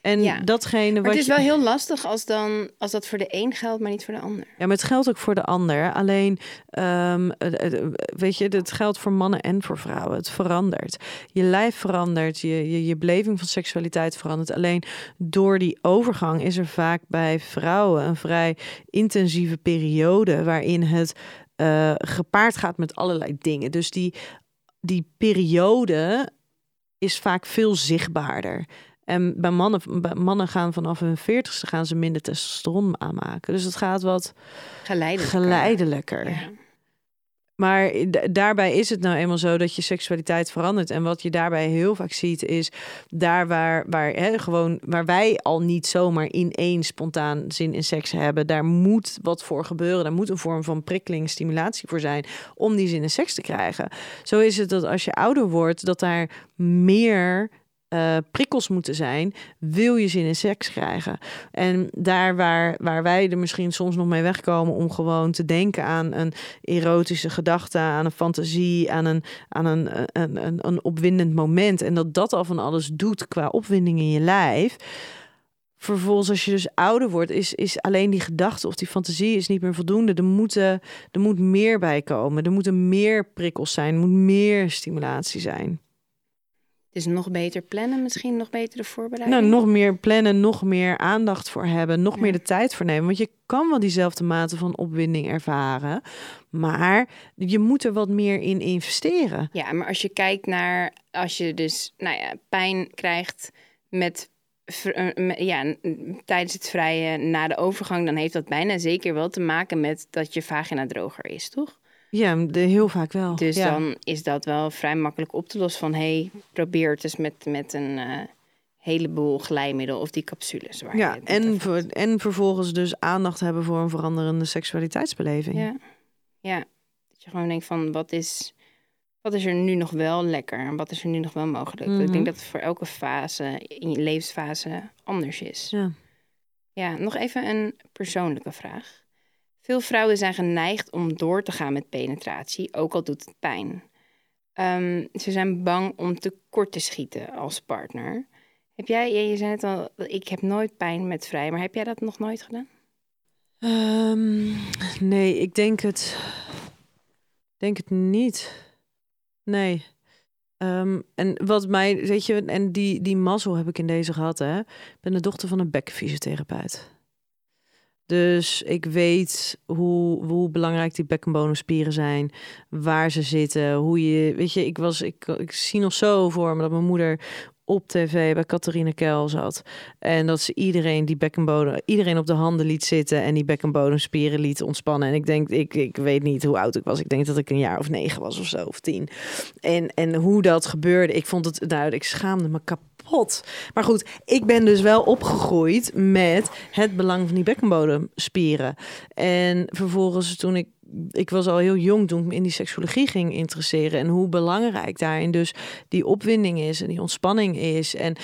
[SPEAKER 2] En
[SPEAKER 4] Ja,
[SPEAKER 2] datgene
[SPEAKER 4] Maar
[SPEAKER 2] wat
[SPEAKER 4] het is
[SPEAKER 2] je-
[SPEAKER 4] wel heel lastig als, dan, als dat voor de een geldt, maar niet voor de ander.
[SPEAKER 2] Ja, maar het geldt ook voor de ander. Alleen, ehm, eh, eh, weet je, het geldt voor mannen en voor vrouwen. Het verandert. Je lijf verandert, je, je, je beleving van seksualiteit verandert. Alleen door die overgang is er vaak bij vrouwen een vrij intensieve periode waarin het eh, gepaard gaat met allerlei dingen. Dus die, die periode is vaak veel zichtbaarder. En bij mannen, bij mannen gaan vanaf hun veertigste gaan ze minder testosteron aanmaken. Dus het gaat wat
[SPEAKER 4] Geleidelijk.
[SPEAKER 2] geleidelijker.
[SPEAKER 4] Ja.
[SPEAKER 2] Maar daarbij is het nou eenmaal zo dat je seksualiteit verandert. En wat je daarbij heel vaak ziet is daar waar, waar, hè, gewoon, waar wij al niet zomaar ineens spontaan zin in seks hebben. Daar moet wat voor gebeuren. Daar moet een vorm van prikkeling, stimulatie voor zijn om die zin in seks te krijgen. Zo is het dat als je ouder wordt, dat daar meer uh, prikkels moeten zijn, wil je zin in seks krijgen. En daar waar, waar wij er misschien soms nog mee wegkomen om gewoon te denken aan een erotische gedachte, aan een fantasie, aan een, aan een, een, een, een opwindend moment. En dat dat al van alles doet qua opwinding in je lijf vervolgens als je dus ouder wordt, is, is alleen die gedachte of die fantasie is niet meer voldoende. Er, moeten, er moet meer bij komen. Er moeten meer prikkels zijn. Er moet meer stimulatie zijn.
[SPEAKER 4] Dus nog beter plannen, misschien nog betere voorbereiding?
[SPEAKER 2] Nou, nog meer plannen, nog meer aandacht voor hebben, nog meer de tijd voor nemen. Want je kan wel diezelfde mate van opwinding ervaren, maar je moet er wat meer in investeren.
[SPEAKER 4] Ja, maar als je kijkt naar, als je dus, nou ja, pijn krijgt met eh, ja, tijdens het vrije na de overgang, dan heeft dat bijna zeker wel te maken met dat je vagina droger is, toch?
[SPEAKER 2] Ja, heel vaak wel.
[SPEAKER 4] Dus dan is dat wel vrij makkelijk op te lossen van... hey, probeer het eens met, met een uh, heleboel glijmiddel of die capsules. Waar
[SPEAKER 2] ja, en, en vervolgens dus aandacht hebben voor een veranderende seksualiteitsbeleving.
[SPEAKER 4] Ja, ja. dat je gewoon denkt van wat is, wat is er nu nog wel lekker en wat is er nu nog wel mogelijk. Ik denk mhm. dat het voor elke fase, in je levensfase, anders is.
[SPEAKER 2] Ja.
[SPEAKER 4] Ja, nog even een persoonlijke vraag. Veel vrouwen zijn geneigd om door te gaan met penetratie, ook al doet het pijn. Um, ze zijn bang om tekort te schieten als partner. Heb jij, je zei net al, ik heb nooit pijn met vrij, maar heb jij dat nog nooit gedaan?
[SPEAKER 2] Um, nee, ik denk het, denk het niet. Nee. Um, en wat mij, weet je, en die, die mazzel heb ik in deze gehad, hè. Ik ben de dochter van een bekkenfysiotherapeut. Dus ik weet hoe, hoe belangrijk die bekkenbodemspieren zijn, waar ze zitten, hoe je, weet je, ik was, ik, ik zie nog zo voor me dat mijn moeder op tv bij Catharine Kel zat. En dat ze iedereen die bekkenbodem, iedereen op de handen liet zitten en die bekkenbodemspieren liet ontspannen. En ik denk, ik, ik weet niet hoe oud ik was. Ik denk dat ik een jaar of negen was of zo, of tien. En, en hoe dat gebeurde, ik vond het, nou, ik schaamde me kapot maar goed, ik ben dus wel opgegroeid met het belang van die bekkenbodemspieren. En vervolgens toen ik ik was al heel jong toen ik me in die seksologie ging interesseren. En hoe belangrijk daarin dus die opwinding is en die ontspanning is. En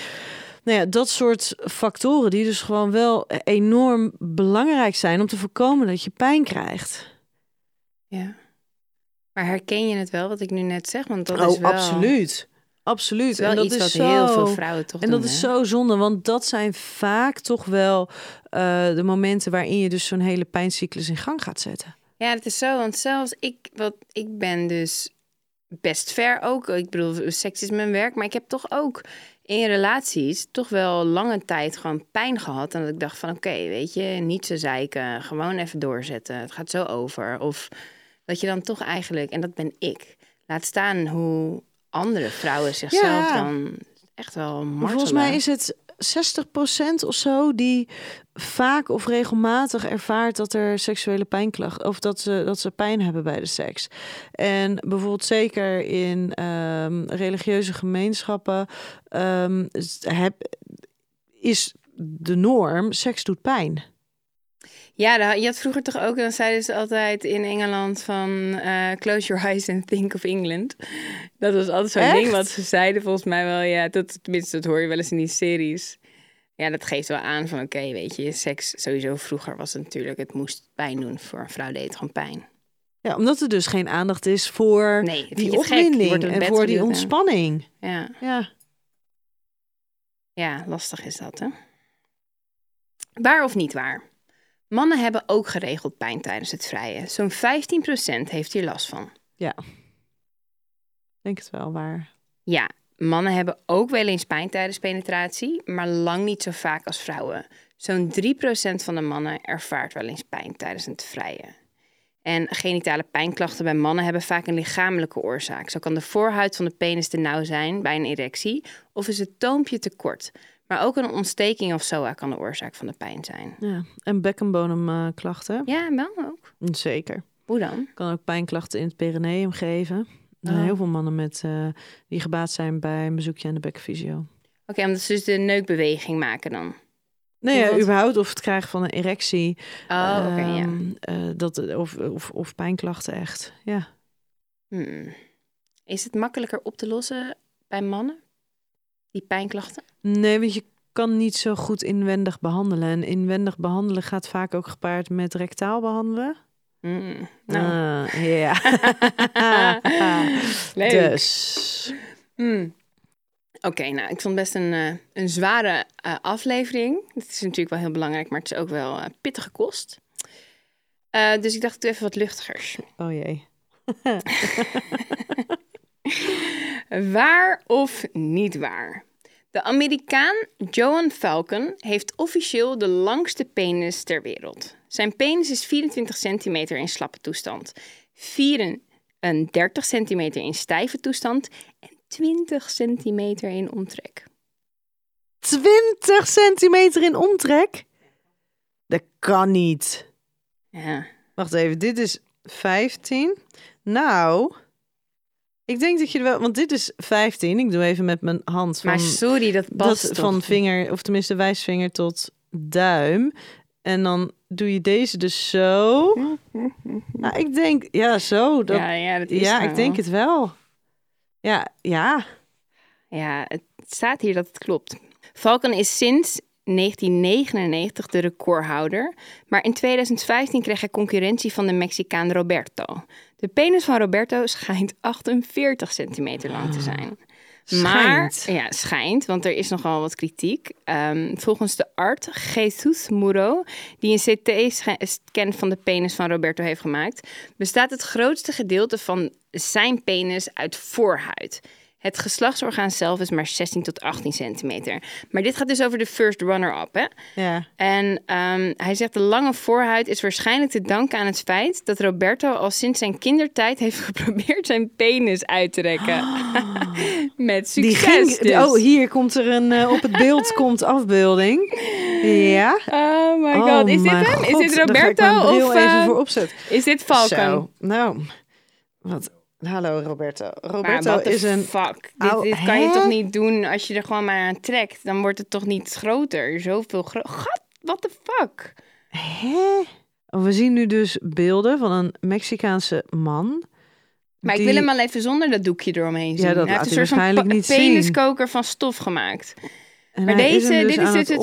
[SPEAKER 2] nou ja, dat soort factoren die dus gewoon wel enorm belangrijk zijn om te voorkomen dat je pijn krijgt.
[SPEAKER 4] Ja. Maar herken je het wel wat ik nu net zeg? Want dat oh, is wel...
[SPEAKER 2] absoluut. Absoluut.
[SPEAKER 4] en dat iets is wat zo... heel veel vrouwen toch
[SPEAKER 2] En dat is zo zonde, want dat zijn vaak toch wel uh, de momenten waarin je dus zo'n hele pijncyclus in gang gaat zetten.
[SPEAKER 4] Ja, het is zo, want zelfs ik, wat, ik ben dus best ver ook. Ik bedoel, seks is mijn werk, maar ik heb toch ook in relaties toch wel lange tijd gewoon pijn gehad. En dat ik dacht van, oké, weet je, niet zo zeiken, gewoon even doorzetten. Het gaat zo over. Of dat je dan toch eigenlijk, en dat ben ik, laat staan hoe andere vrouwen zichzelf dan echt wel martelen.
[SPEAKER 2] Volgens mij is het 60% of zo die vaak of regelmatig ervaart dat er seksuele pijnklachten of dat ze, dat ze pijn hebben bij de seks. En bijvoorbeeld zeker in um, religieuze gemeenschappen um, heb, is de norm: seks doet pijn.
[SPEAKER 4] Ja, je had vroeger toch ook, dan zeiden ze altijd in Engeland van uh, close your eyes and think of England. (laughs) Dat was altijd zo'n ding wat ze zeiden volgens mij wel. Ja, dat, tenminste, dat hoor je wel eens in die series. Ja, dat geeft wel aan van oké, weet je, seks sowieso vroeger was het natuurlijk, het moest pijn doen. Voor een vrouw deed het gewoon pijn.
[SPEAKER 2] Ja, omdat er dus geen aandacht is voor nee, die opwinding en voor die ontspanning.
[SPEAKER 4] Ja.
[SPEAKER 2] ja.
[SPEAKER 4] Ja, lastig is dat, hè? Waar of niet waar? Mannen hebben ook geregeld pijn tijdens het vrije. Zo'n 15% heeft hier last van.
[SPEAKER 2] Ja. Denk het wel waar.
[SPEAKER 4] Ja, mannen hebben ook wel eens pijn tijdens penetratie, maar lang niet zo vaak als vrouwen. Zo'n 3% van de mannen ervaart wel eens pijn tijdens het vrije. En genitale pijnklachten bij mannen hebben vaak een lichamelijke oorzaak. Zo kan de voorhuid van de penis te nauw zijn bij een erectie of is het toompje te kort. Maar ook een ontsteking of SOA kan de oorzaak van de pijn zijn.
[SPEAKER 2] Ja, en bekkenbodemklachten?
[SPEAKER 4] ja, wel ook.
[SPEAKER 2] Zeker.
[SPEAKER 4] Hoe dan?
[SPEAKER 2] Kan ook pijnklachten in het perineum geven. Er zijn oh. heel veel mannen met, uh, die gebaat zijn bij een bezoekje aan de bekkenfysio. Oké,
[SPEAKER 4] okay, omdat ze dus de neukbeweging maken dan?
[SPEAKER 2] Nee, ja, überhaupt of het krijgen van een erectie.
[SPEAKER 4] Oh, oké, ja. Ehm,
[SPEAKER 2] eh, dat, of, of, of pijnklachten echt, ja.
[SPEAKER 4] Hmm. Is het makkelijker op te lossen bij mannen? Die pijnklachten?
[SPEAKER 2] Nee, want je kan niet zo goed inwendig behandelen. En inwendig behandelen gaat vaak ook gepaard met rectaal behandelen.
[SPEAKER 4] Mm, nou.
[SPEAKER 2] Ja. (laughs)
[SPEAKER 4] Leuk.
[SPEAKER 2] dus.
[SPEAKER 4] Hmm. Oké, nou, ik vond het best een, eh, een zware eh, aflevering. Het is natuurlijk wel heel belangrijk, maar het is ook wel eh, pittige kost. Dus ik dacht, ik doe even wat luchtigers.
[SPEAKER 2] Oh jee. (laughs)
[SPEAKER 4] Waar of niet waar? De Amerikaan Johan Falcon heeft officieel de langste penis ter wereld. Zijn penis is 24 centimeter in slappe toestand, 34 centimeter in stijve toestand en 20 centimeter in omtrek.
[SPEAKER 2] 20 centimeter in omtrek? Dat kan niet.
[SPEAKER 4] Ja.
[SPEAKER 2] Wacht even, dit is 15. Nou, ik denk dat je er wel, want dit is 15. Ik doe even met mijn hand van,
[SPEAKER 4] Maar sorry, dat past
[SPEAKER 2] dat,
[SPEAKER 4] toch
[SPEAKER 2] van vinger, of tenminste wijsvinger tot duim. En dan doe je deze dus zo. (laughs) Nou, ik denk, ja, zo. Dat,
[SPEAKER 4] ja, ja, dat is
[SPEAKER 2] ja,
[SPEAKER 4] nou
[SPEAKER 2] ik denk
[SPEAKER 4] wel.
[SPEAKER 2] het wel. Ja, ja.
[SPEAKER 4] Ja, het staat hier dat het klopt. Falcon is sinds 1999 de recordhouder, maar in 2015 kreeg hij concurrentie van de Mexicaan Roberto. De penis van Roberto schijnt (laughs) 48 centimeter lang te zijn. Maar,
[SPEAKER 2] Schijnt.
[SPEAKER 4] ja, schijnt, want er is nogal wat kritiek. Ehm, volgens de arts Jesus Muro, die een CT-scan van de penis van Roberto heeft gemaakt, bestaat het grootste gedeelte van zijn penis uit voorhuid. Het geslachtsorgaan zelf is maar 16 tot 18 centimeter. Maar dit gaat dus over de first runner-up, hè?
[SPEAKER 2] Ja.
[SPEAKER 4] En ehm, hij zegt de lange voorhuid is waarschijnlijk te danken aan het feit dat Roberto al sinds zijn kindertijd heeft (laughs) geprobeerd zijn penis uit te rekken. (gasps) Met
[SPEAKER 2] Die
[SPEAKER 4] succes.
[SPEAKER 2] ging,
[SPEAKER 4] dus.
[SPEAKER 2] Oh, hier komt er een, eh, op het beeld (laughs) komt afbeelding. Ja.
[SPEAKER 4] Oh my
[SPEAKER 2] Oh
[SPEAKER 4] god, is dit hem? Is
[SPEAKER 2] god,
[SPEAKER 4] dit
[SPEAKER 2] ga ik
[SPEAKER 4] Roberto? Of
[SPEAKER 2] even
[SPEAKER 4] eh,
[SPEAKER 2] voor opzetten.
[SPEAKER 4] is dit Falcon?
[SPEAKER 2] Zo, nou, wat. Hallo Roberto. Roberto is een.
[SPEAKER 4] fuck? Dit, dit kan je toch niet doen als je er gewoon maar aan trekt? Dan wordt het toch niet groter? Zoveel groter. Gat, what the fuck?
[SPEAKER 2] Hè? We zien nu dus beelden van een Mexicaanse man.
[SPEAKER 4] Maar
[SPEAKER 2] die-
[SPEAKER 4] ik wil hem al even zonder dat doekje eromheen zien.
[SPEAKER 2] Ja, dat
[SPEAKER 4] hij heeft een soort van peniskoker van stof gemaakt.
[SPEAKER 2] En
[SPEAKER 4] Maar
[SPEAKER 2] is
[SPEAKER 4] deze-
[SPEAKER 2] hem dus
[SPEAKER 4] dit is
[SPEAKER 2] aan
[SPEAKER 4] het-
[SPEAKER 2] het.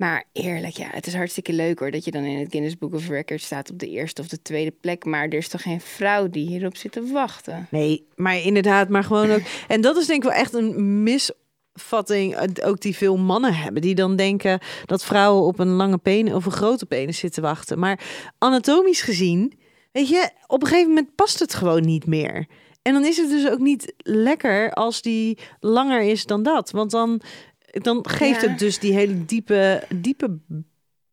[SPEAKER 4] Maar eerlijk, ja, het is hartstikke leuk hoor dat je dan in het Guinness Book of Records staat op de eerste of de tweede plek. Maar er is toch geen vrouw die hierop zit te wachten?
[SPEAKER 2] Nee, maar inderdaad, maar gewoon ook. (laughs) En dat is denk ik wel echt een misvatting, ook die veel mannen hebben, die dan denken dat vrouwen op een lange penis of een grote penis zitten wachten. Maar anatomisch gezien, weet je, op een gegeven moment past het gewoon niet meer. En dan is het dus ook niet lekker als die langer is dan dat, want dan, dan geeft
[SPEAKER 4] Ja.
[SPEAKER 2] het dus die hele diepe, diepe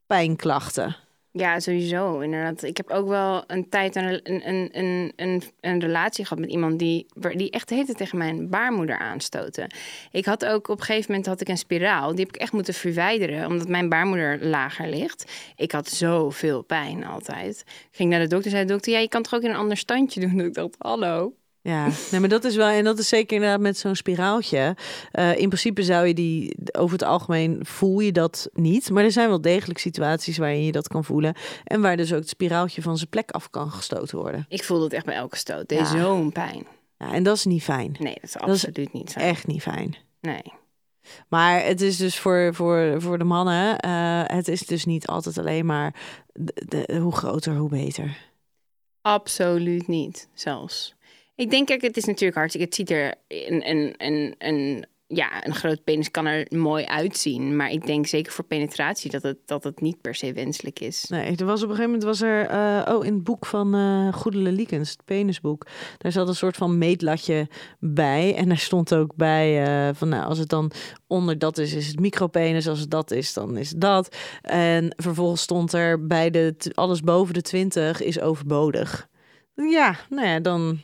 [SPEAKER 2] pijnklachten.
[SPEAKER 4] Ja, sowieso, inderdaad. Ik heb ook wel een tijd een, een, een, een, een, relatie gehad met iemand die, die echt tijd tegen mijn baarmoeder aanstoten. Ik had ook op een gegeven moment had ik een spiraal. Die heb ik echt moeten verwijderen, omdat mijn baarmoeder lager ligt. Ik had zoveel pijn altijd. Ik ging naar de dokter en zei de dokter, ja, je kan toch ook in een ander standje doen? (laughs) Ik dacht, hallo.
[SPEAKER 2] Ja, nee, maar dat is wel, en dat is zeker inderdaad met zo'n spiraaltje. Eh, in principe zou je die, over het algemeen voel je dat niet. Maar er zijn wel degelijk situaties waarin je dat kan voelen. En waar dus ook het spiraaltje van zijn plek af kan gestoten worden.
[SPEAKER 4] Ik voelde het echt bij elke stoot. Deed
[SPEAKER 2] Ja.
[SPEAKER 4] zo'n pijn.
[SPEAKER 2] Ja, en dat is niet fijn.
[SPEAKER 4] Nee, dat is
[SPEAKER 2] is
[SPEAKER 4] absoluut niet zo.
[SPEAKER 2] Echt niet fijn.
[SPEAKER 4] Nee.
[SPEAKER 2] Maar het is dus voor, voor, voor de mannen, eh, het is dus niet altijd alleen maar de, de- hoe groter, hoe beter.
[SPEAKER 4] Absoluut niet, zelfs. Ik denk, kijk, het is natuurlijk hartstikke... Het ziet er... Een, een, een, ja, een groot penis kan er mooi uitzien. Maar ik denk zeker voor penetratie dat het, dat het niet per se wenselijk is.
[SPEAKER 2] Nee, er was op een gegeven moment was er, eh, oh, in het boek van eh Goede Liekens, het penisboek, daar zat een soort van meetlatje bij. En daar stond ook bij eh, van, nou, als het dan onder dat is, is het micropenis. Als het dat is, dan is dat. En vervolgens stond er bij de, alles boven de 20 is overbodig. Ja, nou ja, dan,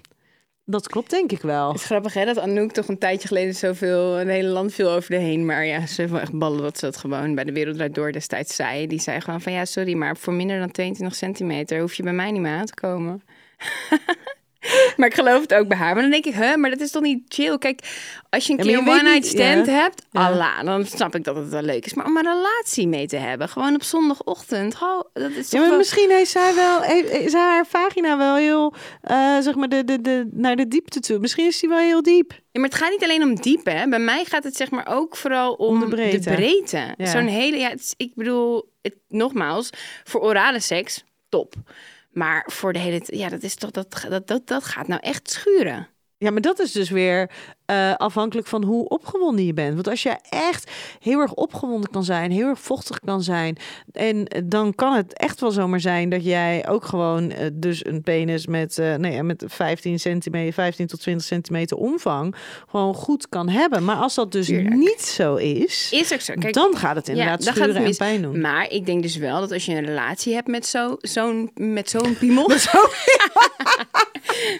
[SPEAKER 2] dat klopt denk ik wel.
[SPEAKER 4] Het is grappig hè, dat Anouk toch een tijdje geleden zoveel... Een hele land viel over de heen. Maar ja, ze heeft wel echt ballen dat ze dat gewoon bij de Wereld Door destijds zei. Die zei gewoon van ja, sorry, maar voor minder dan 22 centimeter hoef je bij mij niet meer aan te komen. (laughs) (laughs) maar ik geloof het ook bij haar. Maar dan denk ik, hè, maar dat is toch niet chill? Kijk, als je een
[SPEAKER 2] Ja,
[SPEAKER 4] keer een one-night stand
[SPEAKER 2] ja.
[SPEAKER 4] hebt. Allah, dan snap ik dat het wel leuk is. Maar om een relatie mee te hebben, gewoon op zondagochtend, oh, dat is toch
[SPEAKER 2] Ja, maar
[SPEAKER 4] wel...
[SPEAKER 2] misschien heeft zij wel, heeft- is haar vagina wel heel, eh, zeg maar, de, de, de, naar de diepte toe. Misschien is die wel heel diep.
[SPEAKER 4] Ja, maar het gaat niet alleen om diep, hè. Bij mij gaat het zeg maar ook vooral om,
[SPEAKER 2] Om de breedte.
[SPEAKER 4] Zo'n hele, ja, het ik bedoel, het, nogmaals, voor orale seks, top. Maar voor de hele, ja, dat is toch, dat, dat, dat, dat gaat nou echt schuren.
[SPEAKER 2] Ja, maar dat is dus weer eh, afhankelijk van hoe opgewonden je bent. Want als je echt heel erg opgewonden kan zijn, heel erg vochtig kan zijn, en dan kan het echt wel zomaar zijn dat jij ook gewoon eh, dus een penis met, nou ja, met 15 centimeter, 15 tot 20 centimeter omvang gewoon goed kan hebben. Maar als dat dus
[SPEAKER 4] Tuurlijk.
[SPEAKER 2] niet zo is,
[SPEAKER 4] Is ook zo. Kijk,
[SPEAKER 2] dan gaat het inderdaad
[SPEAKER 4] het
[SPEAKER 2] en pijn doen.
[SPEAKER 4] Maar ik denk dus wel dat als je een relatie hebt met zo- zo'n met zo'n piemel.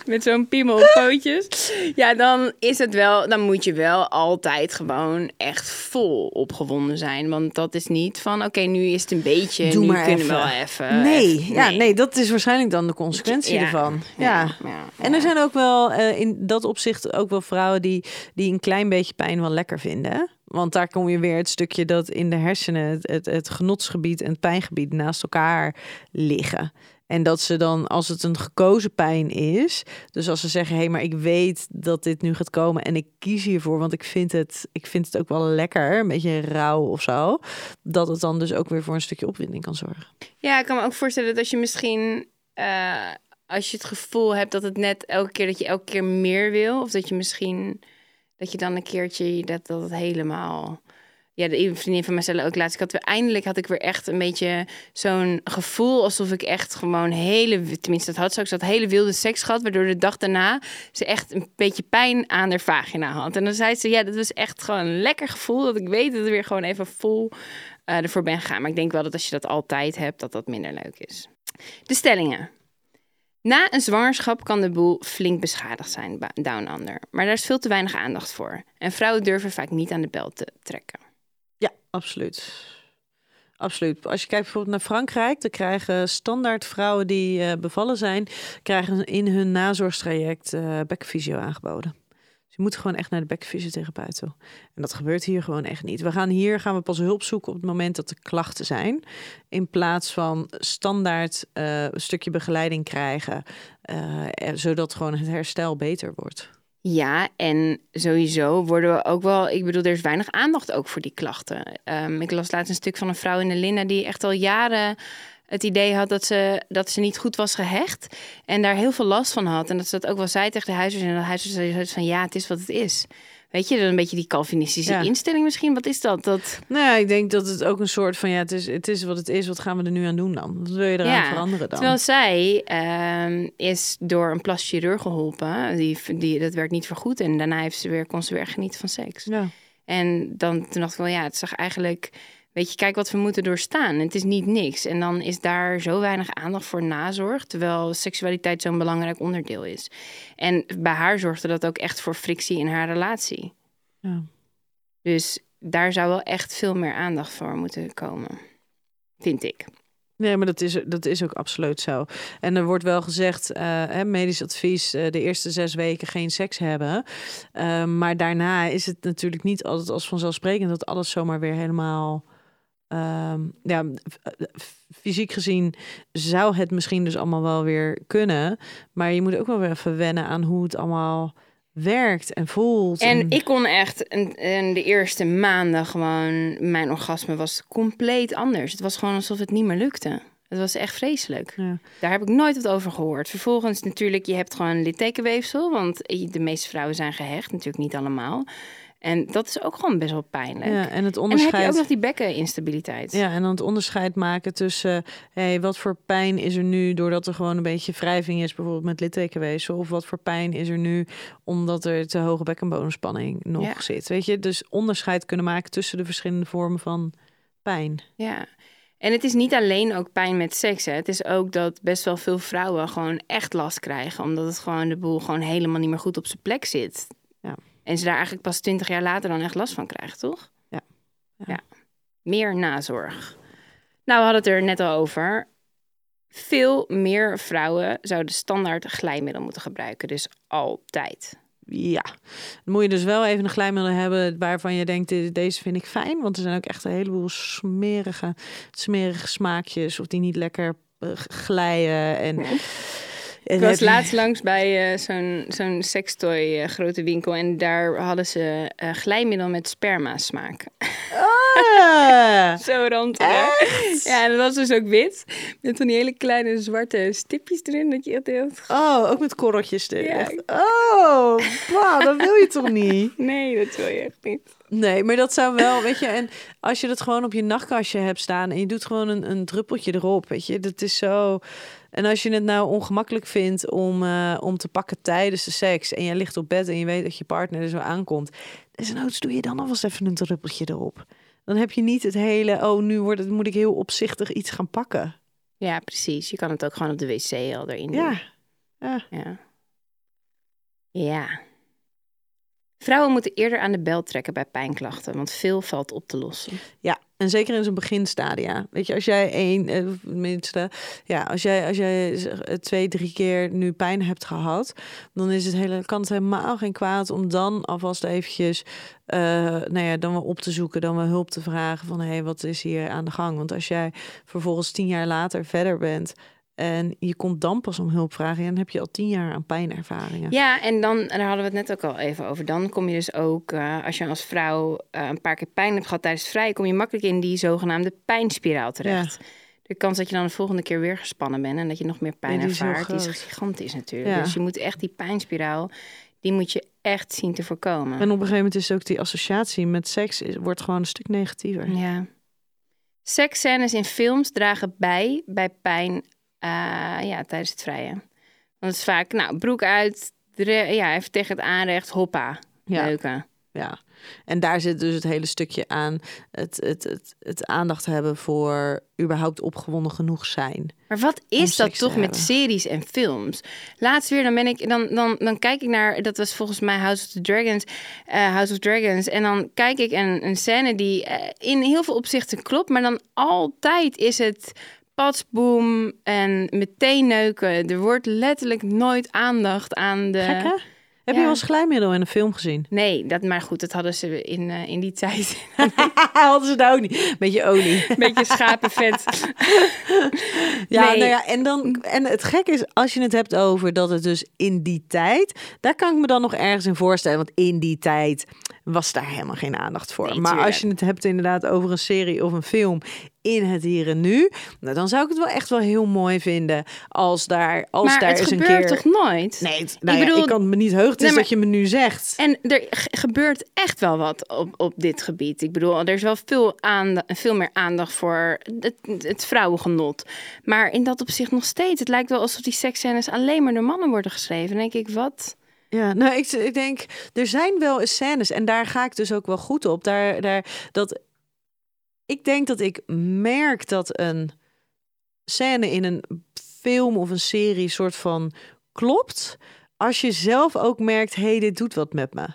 [SPEAKER 4] met zo'n (laughs) piemel op pootjes. Ja, dan is het wel. Dan moet je wel altijd gewoon echt vol opgewonden zijn. Want dat is niet van oké, nu is het een beetje.
[SPEAKER 2] Doe
[SPEAKER 4] nu
[SPEAKER 2] maar
[SPEAKER 4] kunnen
[SPEAKER 2] even.
[SPEAKER 4] we wel even.
[SPEAKER 2] Nee,
[SPEAKER 4] even-
[SPEAKER 2] ja, nee, dat is waarschijnlijk dan de consequentie
[SPEAKER 4] Ja,
[SPEAKER 2] ervan.
[SPEAKER 4] ja,
[SPEAKER 2] Ja.
[SPEAKER 4] ja,
[SPEAKER 2] En er zijn ook wel eh, in dat opzicht ook wel vrouwen die, die een klein beetje pijn wel lekker vinden. Want daar kom je weer het stukje dat in de hersenen het, het, het genotsgebied en het pijngebied naast elkaar liggen. En dat ze dan, als het een gekozen pijn is, dus als ze zeggen, hé, hey, maar ik weet dat dit nu gaat komen en ik kies hiervoor, want ik vind het, ik vind het ook wel lekker, een beetje rauw of zo, dat het dan dus ook weer voor een stukje opwinding kan zorgen.
[SPEAKER 4] Ja, ik kan me ook voorstellen dat als je misschien. eh, als je het gevoel hebt dat het net elke keer dat je elke keer meer wil. Of dat je misschien. Dat je dan een keertje dat, dat helemaal. Ja, de vriendin van zei ook laatst. Ik had weer eindelijk had ik weer echt een beetje zo'n gevoel alsof ik echt gewoon hele, tenminste dat had ze ook, had hele wilde seks gehad, waardoor de dag daarna ze echt een beetje pijn aan haar vagina had. En dan zei ze, ja, dat was echt gewoon een lekker gevoel dat ik weet dat ik weer gewoon even vol eh, ervoor ben gegaan. Maar ik denk wel dat als je dat altijd hebt, dat dat minder leuk is. De stellingen. Na een zwangerschap kan de boel flink beschadigd zijn, down under. Maar daar is veel te weinig aandacht voor. En vrouwen durven vaak niet aan de bel te trekken.
[SPEAKER 2] Absoluut. Absoluut. Als je kijkt bijvoorbeeld naar Frankrijk, dan krijgen standaard vrouwen die eh, bevallen zijn, krijgen in hun nazorgstraject bekkenfysio aangeboden. Dus je moet gewoon echt naar de bekkenfysiotherapeut toe. En dat gebeurt hier gewoon echt niet. We gaan hier gaan we pas hulp zoeken op het moment dat er klachten zijn. In plaats van standaard eh, een stukje begeleiding krijgen, zodat gewoon het herstel beter wordt.
[SPEAKER 4] Ja, en sowieso worden we ook wel... Ik bedoel, er is weinig aandacht ook voor die klachten. Ehm, ik las laatst een stuk van een vrouw in de Linda... die echt al jaren het idee had dat ze, dat ze niet goed was gehecht. En daar heel veel last van had. En dat ze dat ook wel zei tegen de huisarts. En de huisarts zei van, ja, het is wat het is. Weet je, dan een beetje die Calvinistische
[SPEAKER 2] Ja.
[SPEAKER 4] instelling misschien. Wat is dat? dat
[SPEAKER 2] Nou ja, ik denk dat het ook een soort van ja, het is, het is wat het is. Wat gaan we er nu aan doen dan? Wat wil je eraan
[SPEAKER 4] Ja,
[SPEAKER 2] veranderen dan?
[SPEAKER 4] Terwijl zij ehm, is door een plastic chirurg geholpen. Die, die, dat werkt niet vergoed. En daarna heeft ze weer, kon ze weer genieten van seks.
[SPEAKER 2] Ja.
[SPEAKER 4] En dan toen dacht ik wel, ja, het zag eigenlijk... Weet je, kijk wat we moeten doorstaan. Het is niet niks. En dan is daar zo weinig aandacht voor nazorg... terwijl seksualiteit zo'n belangrijk onderdeel is. En bij haar zorgde dat ook echt voor frictie in haar relatie.
[SPEAKER 2] Ja.
[SPEAKER 4] Dus daar zou wel echt veel meer aandacht voor moeten komen. Vind ik.
[SPEAKER 2] Nee, maar dat is, dat is ook absoluut zo. En er wordt wel gezegd, eh, hè, medisch advies, eh, de eerste zes weken geen seks hebben. Eh, maar daarna is het natuurlijk niet altijd als vanzelfsprekend dat alles zomaar weer helemaal. Ehm, ja, f- fysiek gezien zou het misschien dus allemaal wel weer kunnen. Maar je moet ook wel weer even wennen aan hoe het allemaal werkt en voelt.
[SPEAKER 4] En ik kon echt een- de eerste maanden gewoon... Mijn orgasme was compleet anders. Het was gewoon alsof het niet meer lukte. Het was echt vreselijk.
[SPEAKER 2] Ja.
[SPEAKER 4] Daar heb ik nooit wat over gehoord. Vervolgens natuurlijk, je hebt gewoon littekenweefsel. Want de meeste vrouwen zijn gehecht. Natuurlijk niet allemaal. En dat is ook gewoon best wel pijnlijk.
[SPEAKER 2] Ja, en het
[SPEAKER 4] en dan heb je
[SPEAKER 2] onderscheid.
[SPEAKER 4] ook nog die bekkeninstabiliteit.
[SPEAKER 2] Ja, en dan het onderscheid maken tussen hey, wat voor pijn is er nu doordat er gewoon een beetje wrijving is, bijvoorbeeld met littekenweefsel, of wat voor pijn is er nu omdat er te hoge bekkenbodemspanning nog
[SPEAKER 4] Ja.
[SPEAKER 2] zit. Weet je, dus onderscheid kunnen maken tussen de verschillende vormen van pijn.
[SPEAKER 4] Ja. En het is niet alleen ook pijn met seks. Hè. Het is ook dat best wel veel vrouwen gewoon echt last krijgen. Omdat het gewoon de boel gewoon helemaal niet meer goed op zijn plek zit.
[SPEAKER 2] Ja.
[SPEAKER 4] En ze daar eigenlijk pas twintig jaar later dan echt last van krijgen, toch?
[SPEAKER 2] Ja. Ja.
[SPEAKER 4] ja. Meer nazorg. Nou, we hadden het er net al over. Veel meer vrouwen zouden standaard glijmiddel moeten gebruiken. Dus altijd.
[SPEAKER 2] Ja, dan moet je dus wel even een glijmiddel hebben waarvan je denkt, "Dit- deze vind ik fijn. Want er zijn ook echt een heleboel smerige, smerige smaakjes of die niet lekker eh, glijden. En, en
[SPEAKER 4] Ik was laatst langs bij eh, zo'n zo'n sextoy eh, grote winkel en daar hadden ze eh, glijmiddel met sperma smaak.
[SPEAKER 2] Ah, (laughs)
[SPEAKER 4] Zo rantig. Ja, en dat was dus ook wit. Met van die hele kleine zwarte stipjes erin. Dat je echt denkt,
[SPEAKER 2] oh, ook met korreltjes erin.
[SPEAKER 4] Ja.
[SPEAKER 2] Oh, wauw, dat wil je toch niet? (laughs)
[SPEAKER 4] nee, dat wil je echt niet.
[SPEAKER 2] Nee, maar dat zou wel, weet je, en als je dat gewoon op je nachtkastje hebt staan en je doet gewoon een, een druppeltje erop, weet je, dat is zo. En als je het nou ongemakkelijk vindt om, eh, om te pakken tijdens de seks en je ligt op bed en je weet dat je partner er zo aankomt, desnoods doe je dan alvast even een druppeltje erop. Dan heb je niet het hele, oh, nu wordt het, moet ik heel opzichtig iets gaan pakken.
[SPEAKER 4] Ja, precies. Je kan het ook gewoon op de wc al erin doen.
[SPEAKER 2] Ja, ja.
[SPEAKER 4] Ja. Ja. Vrouwen moeten eerder aan de bel trekken bij pijnklachten, want veel valt op te lossen.
[SPEAKER 2] Ja, en zeker in zo'n beginstadia. Weet je, als jij één, eh, minste, ja, als jij, als jij eh, twee, drie keer nu pijn hebt gehad, dan is het hele, kan het helemaal geen kwaad om dan alvast eventjes, eh, nou ja, dan wel op te zoeken, dan wel hulp te vragen van, hé, hey, wat is hier aan de gang? Want als jij vervolgens tien jaar later verder bent en je komt dan pas om hulp vragen, ja, dan heb je al tien jaar aan pijnervaringen.
[SPEAKER 4] Ja, en dan, en daar hadden we het net ook al even over. Dan kom je dus ook, eh, als je als vrouw eh, een paar keer pijn hebt gehad tijdens het vrij, kom je makkelijk in die zogenaamde pijnspiraal terecht. De kans dat je dan de volgende keer weer gespannen bent en dat je nog meer pijn
[SPEAKER 2] Ja, die is
[SPEAKER 4] ervaart, die is gigantisch natuurlijk.
[SPEAKER 2] Ja.
[SPEAKER 4] Dus je moet echt die pijnspiraal, die moet je echt zien te voorkomen.
[SPEAKER 2] En op een gegeven moment is ook die associatie met seks is, wordt gewoon een stuk negatiever.
[SPEAKER 4] Ja. Seksscènes in films dragen bij bij pijn ja, tijdens het vrije. Want het is vaak, nou, broek uit, ja, even tegen het aanrecht, hoppa,
[SPEAKER 2] Ja.
[SPEAKER 4] leuke.
[SPEAKER 2] Ja, en daar zit dus het hele stukje aan het, het, het, het aandacht hebben voor überhaupt opgewonden genoeg zijn.
[SPEAKER 4] Maar wat is dat toch met series en films? Laatst weer, dan ben ik, dan, dan, dan kijk ik naar, dat was volgens mij House of the Dragons, eh, House of Dragons, en dan kijk ik een, een scène die eh, in heel veel opzichten klopt, maar dan altijd is het patsboom en meteen neuken. Er wordt letterlijk nooit aandacht aan de.
[SPEAKER 2] Gek, hè? Heb
[SPEAKER 4] Ja.
[SPEAKER 2] je wel eens glijmiddel in een film gezien?
[SPEAKER 4] Nee, dat, maar goed, dat hadden ze in, eh, in die tijd. (laughs)
[SPEAKER 2] Hadden ze daar ook niet. Beetje olie. (laughs)
[SPEAKER 4] Beetje schapenvet.
[SPEAKER 2] Ja,
[SPEAKER 4] Nee.
[SPEAKER 2] nou ja, en, dan, en het gek is, als je het hebt over dat het dus in die tijd, daar kan ik me dan nog ergens in voorstellen. Want in die tijd was daar helemaal geen aandacht voor.
[SPEAKER 4] Nee,
[SPEAKER 2] maar als je het hebt inderdaad over een serie of een film in het hier en nu, nou, dan zou ik het wel echt wel heel mooi vinden als daar, als
[SPEAKER 4] maar
[SPEAKER 2] daar
[SPEAKER 4] het
[SPEAKER 2] eens een
[SPEAKER 4] gebeurt
[SPEAKER 2] keer.
[SPEAKER 4] toch nooit?
[SPEAKER 2] Nee, het- nou
[SPEAKER 4] ik
[SPEAKER 2] ja,
[SPEAKER 4] bedoel,
[SPEAKER 2] ik kan me niet heugen.
[SPEAKER 4] Nee, maar-
[SPEAKER 2] dat je me nu zegt.
[SPEAKER 4] En er gebeurt echt wel wat op, op dit gebied. Ik bedoel, er is wel veel, aandacht, veel meer aandacht voor het, het vrouwengenot. Maar in dat opzicht nog steeds. Het lijkt wel alsof die seksscènes alleen maar door mannen worden geschreven. Dan denk ik, wat?
[SPEAKER 2] Ja, nou, ik, ik denk, er zijn wel scènes en daar ga ik dus ook wel goed op. Daar, daar, dat, ik denk dat ik merk dat een scène in een film of een serie soort van klopt. Als je zelf ook merkt, hé, hey, dit doet wat met me.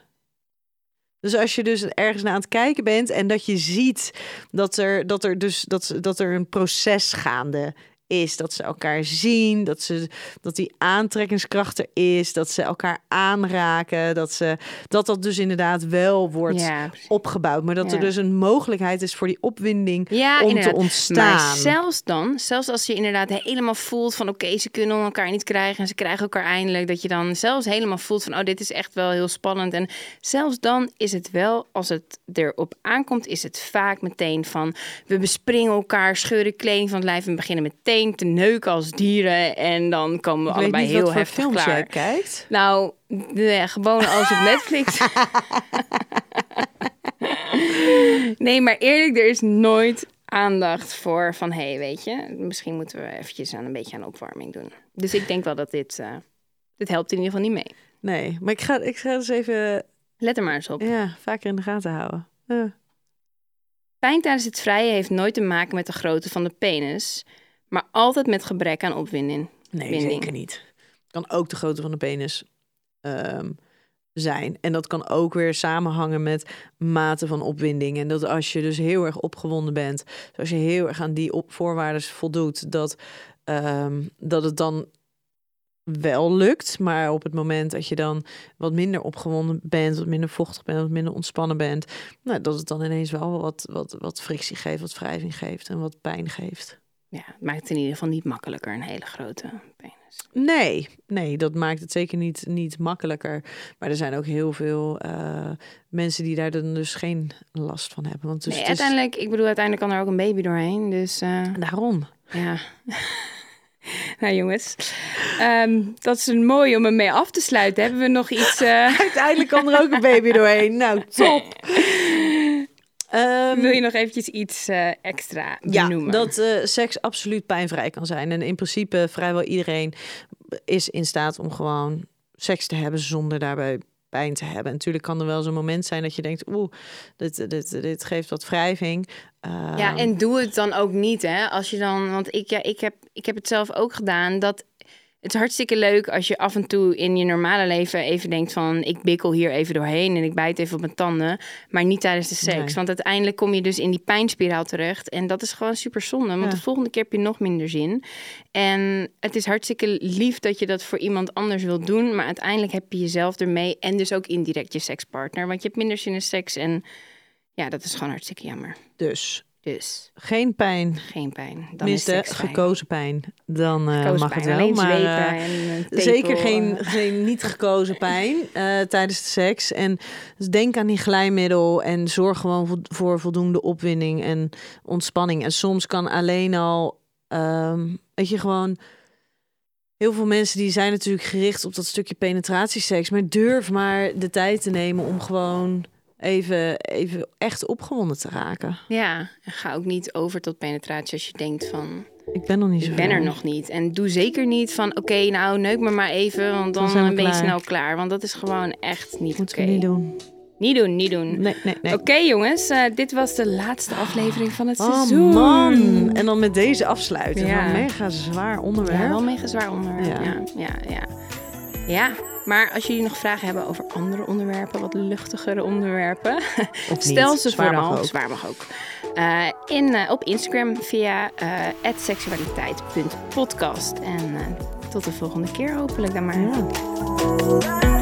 [SPEAKER 2] Dus als je dus ergens naar aan het kijken bent en dat je ziet dat er, dat er dus dat, dat er een proces gaande is, dat ze elkaar zien, dat, ze, dat die aantrekkingskracht er is, dat ze elkaar aanraken, dat, ze, dat dat dus inderdaad wel wordt
[SPEAKER 4] Ja,
[SPEAKER 2] opgebouwd, maar dat er dus een mogelijkheid is voor die opwinding
[SPEAKER 4] Ja,
[SPEAKER 2] om
[SPEAKER 4] inderdaad.
[SPEAKER 2] te ontstaan.
[SPEAKER 4] Maar zelfs dan, zelfs als je inderdaad helemaal voelt van oké, ze kunnen elkaar niet krijgen en ze krijgen elkaar eindelijk, dat je dan zelfs helemaal voelt van oh, dit is echt wel heel spannend. En zelfs dan is het wel, als het erop aankomt, is het vaak meteen van we bespringen elkaar, scheuren kleding van het lijf en beginnen meteen te neuken als dieren en dan komen we allebei heel
[SPEAKER 2] wat voor
[SPEAKER 4] heftig
[SPEAKER 2] films
[SPEAKER 4] klaar.
[SPEAKER 2] jij kijkt.
[SPEAKER 4] Nou, de, gewoon als op Netflix. (laughs) nee, maar eerlijk, er is nooit aandacht voor van... hé, hey, weet je, misschien moeten we eventjes aan een beetje aan opwarming doen. Dus ik denk wel dat dit... eh, dit helpt in ieder geval niet mee.
[SPEAKER 2] Nee, maar ik ga, ik ga dus even
[SPEAKER 4] Let er maar eens op.
[SPEAKER 2] ja, vaker in de gaten houden. Ja.
[SPEAKER 4] Pijn tijdens het vrije heeft nooit te maken met de grootte van de penis... maar altijd met gebrek aan opwinding.
[SPEAKER 2] Nee,
[SPEAKER 4] Winding.
[SPEAKER 2] zeker niet. Kan ook de grootte van de penis ehm, zijn. En dat kan ook weer samenhangen met mate van opwinding. En dat als je dus heel erg opgewonden bent, als je heel erg aan die op voorwaarden voldoet, dat ehm, dat het dan wel lukt. Maar op het moment dat je dan wat minder opgewonden bent, wat minder vochtig bent, wat minder ontspannen bent, nou, dat het dan ineens wel wat, wat, wat frictie geeft, wat wrijving geeft en wat pijn geeft.
[SPEAKER 4] Ja, het maakt het in ieder geval niet makkelijker, een hele grote penis.
[SPEAKER 2] Nee, nee, dat maakt het zeker niet, niet makkelijker. Maar er zijn ook heel veel uh, mensen die daar dan dus geen last van hebben. Want dus
[SPEAKER 4] nee,
[SPEAKER 2] het is-
[SPEAKER 4] uiteindelijk, ik bedoel, uiteindelijk kan er ook een baby doorheen. Dus eh,
[SPEAKER 2] Daarom.
[SPEAKER 4] ja. (laughs) nou jongens, Ehm, dat is een mooi om ermee af te sluiten. Hebben we nog iets... eh, (laughs)
[SPEAKER 2] Uiteindelijk kan er ook een baby doorheen. Nou, top. (laughs) Ehm,
[SPEAKER 4] wil je nog eventjes iets eh, extra
[SPEAKER 2] ja,
[SPEAKER 4] benoemen?
[SPEAKER 2] dat eh, seks absoluut pijnvrij kan zijn. En in principe vrijwel iedereen is in staat om gewoon seks te hebben zonder daarbij pijn te hebben. En natuurlijk kan er wel zo'n moment zijn dat je denkt, oeh, dit, dit, dit geeft wat wrijving.
[SPEAKER 4] Ja,
[SPEAKER 2] Ehm,
[SPEAKER 4] en doe het dan ook niet, hè? Als je dan, want ik, ja, ik, heb, ik heb het zelf ook gedaan. Dat het is hartstikke leuk als je af en toe in je normale leven even denkt van, ik bikkel hier even doorheen en ik bijt even op mijn tanden, maar niet tijdens de seks.
[SPEAKER 2] Nee.
[SPEAKER 4] Want uiteindelijk kom je dus in die pijnspiraal terecht en dat is gewoon super zonde, want
[SPEAKER 2] Ja.
[SPEAKER 4] de volgende keer heb je nog minder zin. En het is hartstikke lief dat je dat voor iemand anders wilt doen, maar uiteindelijk heb je jezelf ermee en dus ook indirect je sekspartner, want je hebt minder zin in seks en ja, dat is gewoon hartstikke jammer.
[SPEAKER 2] dus
[SPEAKER 4] Dus
[SPEAKER 2] geen pijn,
[SPEAKER 4] geen pijn. Dan is fijn.
[SPEAKER 2] gekozen pijn. Dan eh,
[SPEAKER 4] Gekozen
[SPEAKER 2] mag het wel.
[SPEAKER 4] alleen
[SPEAKER 2] Maar eh,
[SPEAKER 4] en
[SPEAKER 2] zeker
[SPEAKER 4] eh.
[SPEAKER 2] geen, geen niet gekozen pijn (laughs) tijdens de seks. En dus denk aan die glijmiddel en zorg gewoon vo- voor voldoende opwinding en ontspanning. En soms kan alleen al, ehm, weet je, gewoon... Heel veel mensen die zijn natuurlijk gericht op dat stukje penetratieseks. Maar durf maar de tijd te nemen om gewoon even, even echt opgewonden te raken.
[SPEAKER 4] Ja, ga ook niet over tot penetratie als je denkt van,
[SPEAKER 2] Ik ben nog niet zo
[SPEAKER 4] ik ben er nog niet. En doe zeker niet van, oké, nou neuk me maar even, want dan, ben je snel klaar. Want dat is gewoon echt niet oké.
[SPEAKER 2] Moeten niet doen.
[SPEAKER 4] Niet doen, niet doen.
[SPEAKER 2] Nee, nee, nee.
[SPEAKER 4] Oké jongens, eh, dit was de laatste aflevering van het
[SPEAKER 2] Oh
[SPEAKER 4] seizoen.
[SPEAKER 2] man. En dan met deze afsluiten.
[SPEAKER 4] Ja.
[SPEAKER 2] Een mega zwaar onderwerp.
[SPEAKER 4] Ja, wel mega zwaar onderwerp.
[SPEAKER 2] Ja.
[SPEAKER 4] Ja. Ja, ja, ja. maar als jullie nog vragen hebben over andere onderwerpen, wat luchtigere onderwerpen, (laughs)
[SPEAKER 2] Of
[SPEAKER 4] stel
[SPEAKER 2] niet.
[SPEAKER 4] ze
[SPEAKER 2] Zwaar mag
[SPEAKER 4] vooral.
[SPEAKER 2] ook.
[SPEAKER 4] Zwaar mag ook. Eh, in, eh, op Instagram via eh seksualiteit.podcast. En tot de volgende keer hopelijk dan maar.
[SPEAKER 2] Ja.